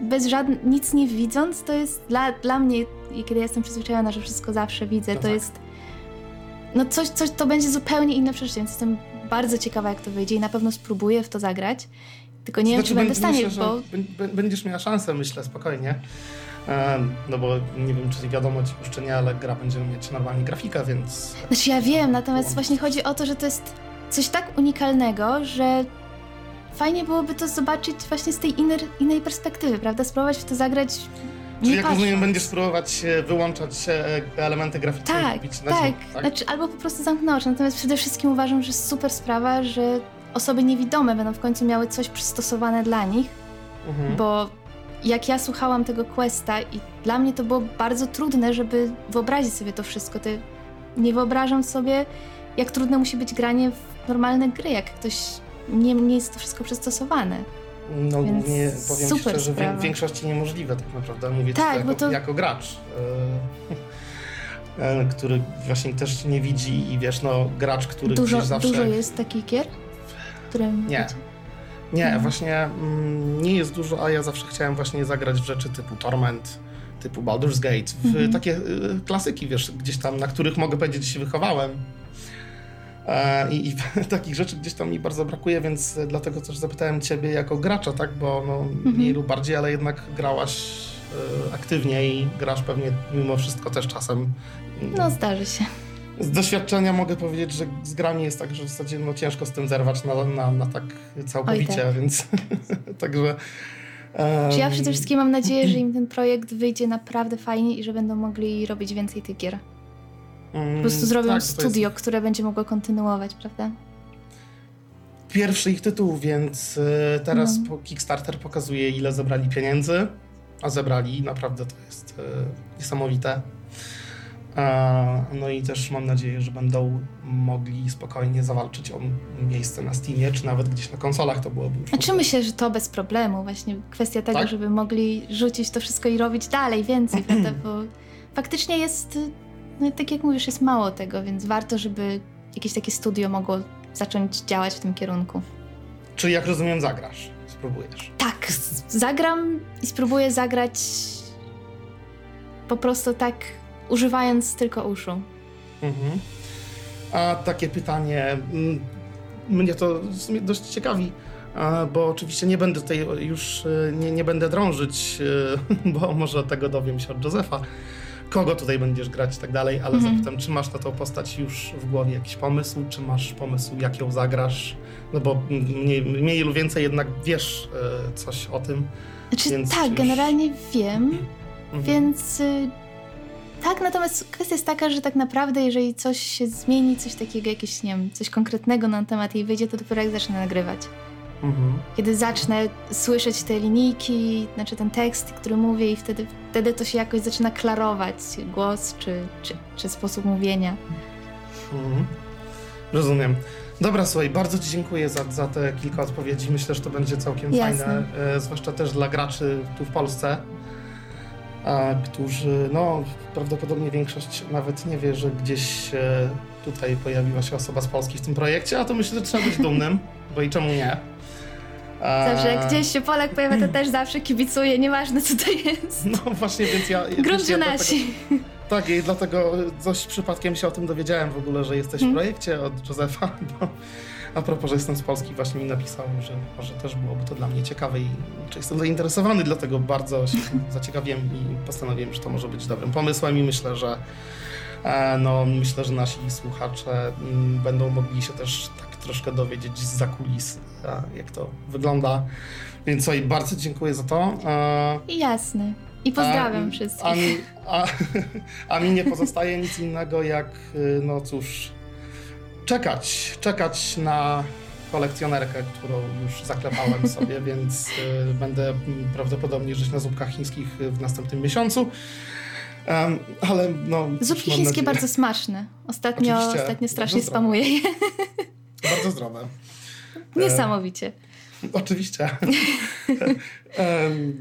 bez żadnego, nic nie widząc, to jest dla, dla mnie, kiedy jestem przyzwyczajona, że wszystko zawsze widzę, no to tak. jest no coś, coś, to będzie zupełnie inne przeżycie, więc jestem bardzo ciekawa, jak to wyjdzie i na pewno spróbuję w to zagrać. Tylko nie znaczy, wiem, czy będę w stanie, bo... Będziesz miała szansę, myślę, spokojnie. No bo nie wiem, czy wiadomo ci jeszcze nie, ale gra będzie mieć normalnie grafikę, więc... Znaczy ja wiem, natomiast właśnie chodzi o to, że to jest coś tak unikalnego, że fajnie byłoby to zobaczyć właśnie z tej innej, innej perspektywy, prawda? Spróbować w to zagrać Czyli jak rozumiem, będziesz spróbować wyłączać elementy graficzne tak, i na tak, tak? Znaczy, albo po prostu zamknąć. Natomiast przede wszystkim uważam, że super sprawa, że osoby niewidome będą w końcu miały coś przystosowane dla nich, mhm. bo jak ja słuchałam tego questa i dla mnie to było bardzo trudne, żeby wyobrazić sobie to wszystko. To nie wyobrażam sobie, jak trudne musi być granie w normalne gry, jak ktoś nie, nie jest to wszystko przystosowane. No Więc nie, powiem super szczerze, sprawa. w większości niemożliwe tak naprawdę. Mówię tak, jako, to... jako gracz. Yy, [laughs] który właśnie też nie widzi i wiesz, no gracz, który dużo, zawsze... Dużo jest takich gier? Które nie. Nie, mhm. właśnie mm, nie jest dużo, a ja zawsze chciałem właśnie zagrać w rzeczy typu Torment, typu Baldur's Gate, w mhm. takie y, klasyki, wiesz, gdzieś tam, na których mogę powiedzieć, że się wychowałem. E, I, I, [laughs] takich rzeczy gdzieś tam mi bardzo brakuje, więc dlatego też zapytałem ciebie jako gracza, tak? Bo no, mhm. mniej lub bardziej, ale jednak grałaś y, aktywnie i grasz pewnie mimo wszystko też czasem. No, zdarzy się. Z doświadczenia mogę powiedzieć, że z grami jest tak, że w zasadzie no, ciężko z tym zerwać na, na, na tak całkowicie, tak. więc [laughs] także Um, ja przede wszystkim mam nadzieję, że im ten projekt wyjdzie naprawdę fajnie i że będą mogli robić więcej tych gier. Po mm, prostu zrobią tak, studio, jest... które będzie mogło kontynuować, prawda? Pierwszy ich tytuł, więc y, teraz no. Kickstarter pokazuje, ile zebrali pieniędzy, a zebrali, naprawdę to jest y, niesamowite. No i też mam nadzieję, że będą mogli spokojnie zawalczyć o miejsce na Steamie, czy nawet gdzieś na konsolach to byłoby już. Znaczy myślę, że to bez problemu. Właśnie kwestia tego, tak? żeby mogli rzucić to wszystko i robić dalej, więcej, [clears throat] prawda? Bo faktycznie jest, no tak jak mówisz, jest mało tego, więc warto, żeby jakieś takie studio mogło zacząć działać w tym kierunku. Czyli jak rozumiem, zagrasz, spróbujesz. Tak, zagram i spróbuję zagrać po prostu tak używając tylko uszu. Mhm. A takie pytanie, mm, mnie to w sumie dość ciekawi, bo oczywiście nie będę tutaj już, e, nie, nie będę drążyć, e, [laughs] bo może tego dowiem się od Józefa, kogo tutaj będziesz grać i tak dalej, ale mhm. zapytam, czy masz na tą postać już w głowie jakiś pomysł, czy masz pomysł, jak ją zagrasz, no bo mniej, mniej lub więcej jednak wiesz e, coś o tym. Znaczy, tak, już... generalnie wiem, mhm. więc tak, natomiast kwestia jest taka, że tak naprawdę jeżeli coś się zmieni, coś takiego, jakieś, nie wiem, coś konkretnego na temat jej wyjdzie, to dopiero jak zacznę nagrywać. Mhm. Kiedy zacznę słyszeć te linijki, znaczy ten tekst, który mówię i wtedy, wtedy to się jakoś zaczyna klarować, głos czy, czy, czy sposób mówienia. Mhm. Rozumiem. Dobra, słuchaj, bardzo Ci dziękuję za, za te kilka odpowiedzi. Myślę, że to będzie całkiem Jasne. fajne, e, zwłaszcza też dla graczy tu w Polsce którzy, no prawdopodobnie większość nawet nie wie, że gdzieś tutaj pojawiła się osoba z Polski w tym projekcie, a to myślę, że trzeba być dumnym, bo i czemu nie. Zawsze jak gdzieś się Polak pojawia, to też zawsze kibicuje, nieważne co to jest. No właśnie, więc ja... Gruncie nasi. Dlatego, tak, i dlatego coś przypadkiem się o tym dowiedziałem w ogóle, że jesteś w hmm. projekcie od Józefa, bo a propos, że jestem z Polski, właśnie mi napisał, że może też byłoby to dla mnie ciekawe i czy jestem zainteresowany, dlatego bardzo się [laughs] zaciekawiłem i postanowiłem, że to może być dobrym pomysłem i myślę, że e, no, myślę, że nasi słuchacze mm, będą mogli się też tak troszkę dowiedzieć z zakulis, jak to wygląda. Więc oj, bardzo dziękuję za to. E, Jasne. I pozdrawiam a, wszystkich. A mi, a, [laughs] a mi nie pozostaje nic innego jak, y, no cóż, czekać, czekać na kolekcjonerkę, którą już zaklepałem [laughs] sobie, więc y, będę prawdopodobnie żyć na zupkach chińskich w następnym miesiącu. Um, ale no. Zupki chińskie nadzieję... bardzo smaczne. Ostatnio, ostatnio strasznie spamuję je. Bardzo zdrowe. [laughs] Niesamowicie. Oczywiście. [laughs]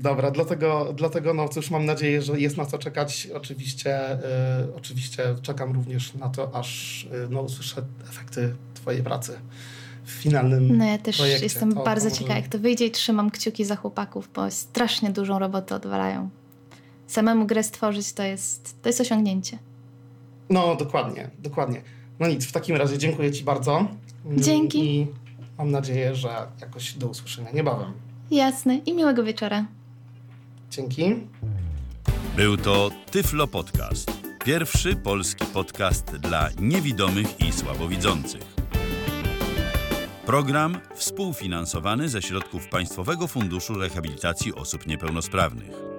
Dobra, dlatego, dlatego no cóż, mam nadzieję, że jest na co czekać. Oczywiście, y, oczywiście czekam również na to, aż y, no, usłyszę efekty Twojej pracy w finalnym No ja też projekcie. jestem to, bardzo to ciekawa, jak to wyjdzie i trzymam kciuki za chłopaków, bo strasznie dużą robotę odwalają. Samemu grę stworzyć to jest, to jest osiągnięcie. No, dokładnie, dokładnie. No nic, w takim razie dziękuję Ci bardzo. Dzięki. I mam nadzieję, że jakoś do usłyszenia niebawem. Jasne i miłego wieczora. Dzięki. Był to Tyflo Podcast. Pierwszy polski podcast dla niewidomych i słabowidzących. Program współfinansowany ze środków Państwowego Funduszu Rehabilitacji Osób Niepełnosprawnych.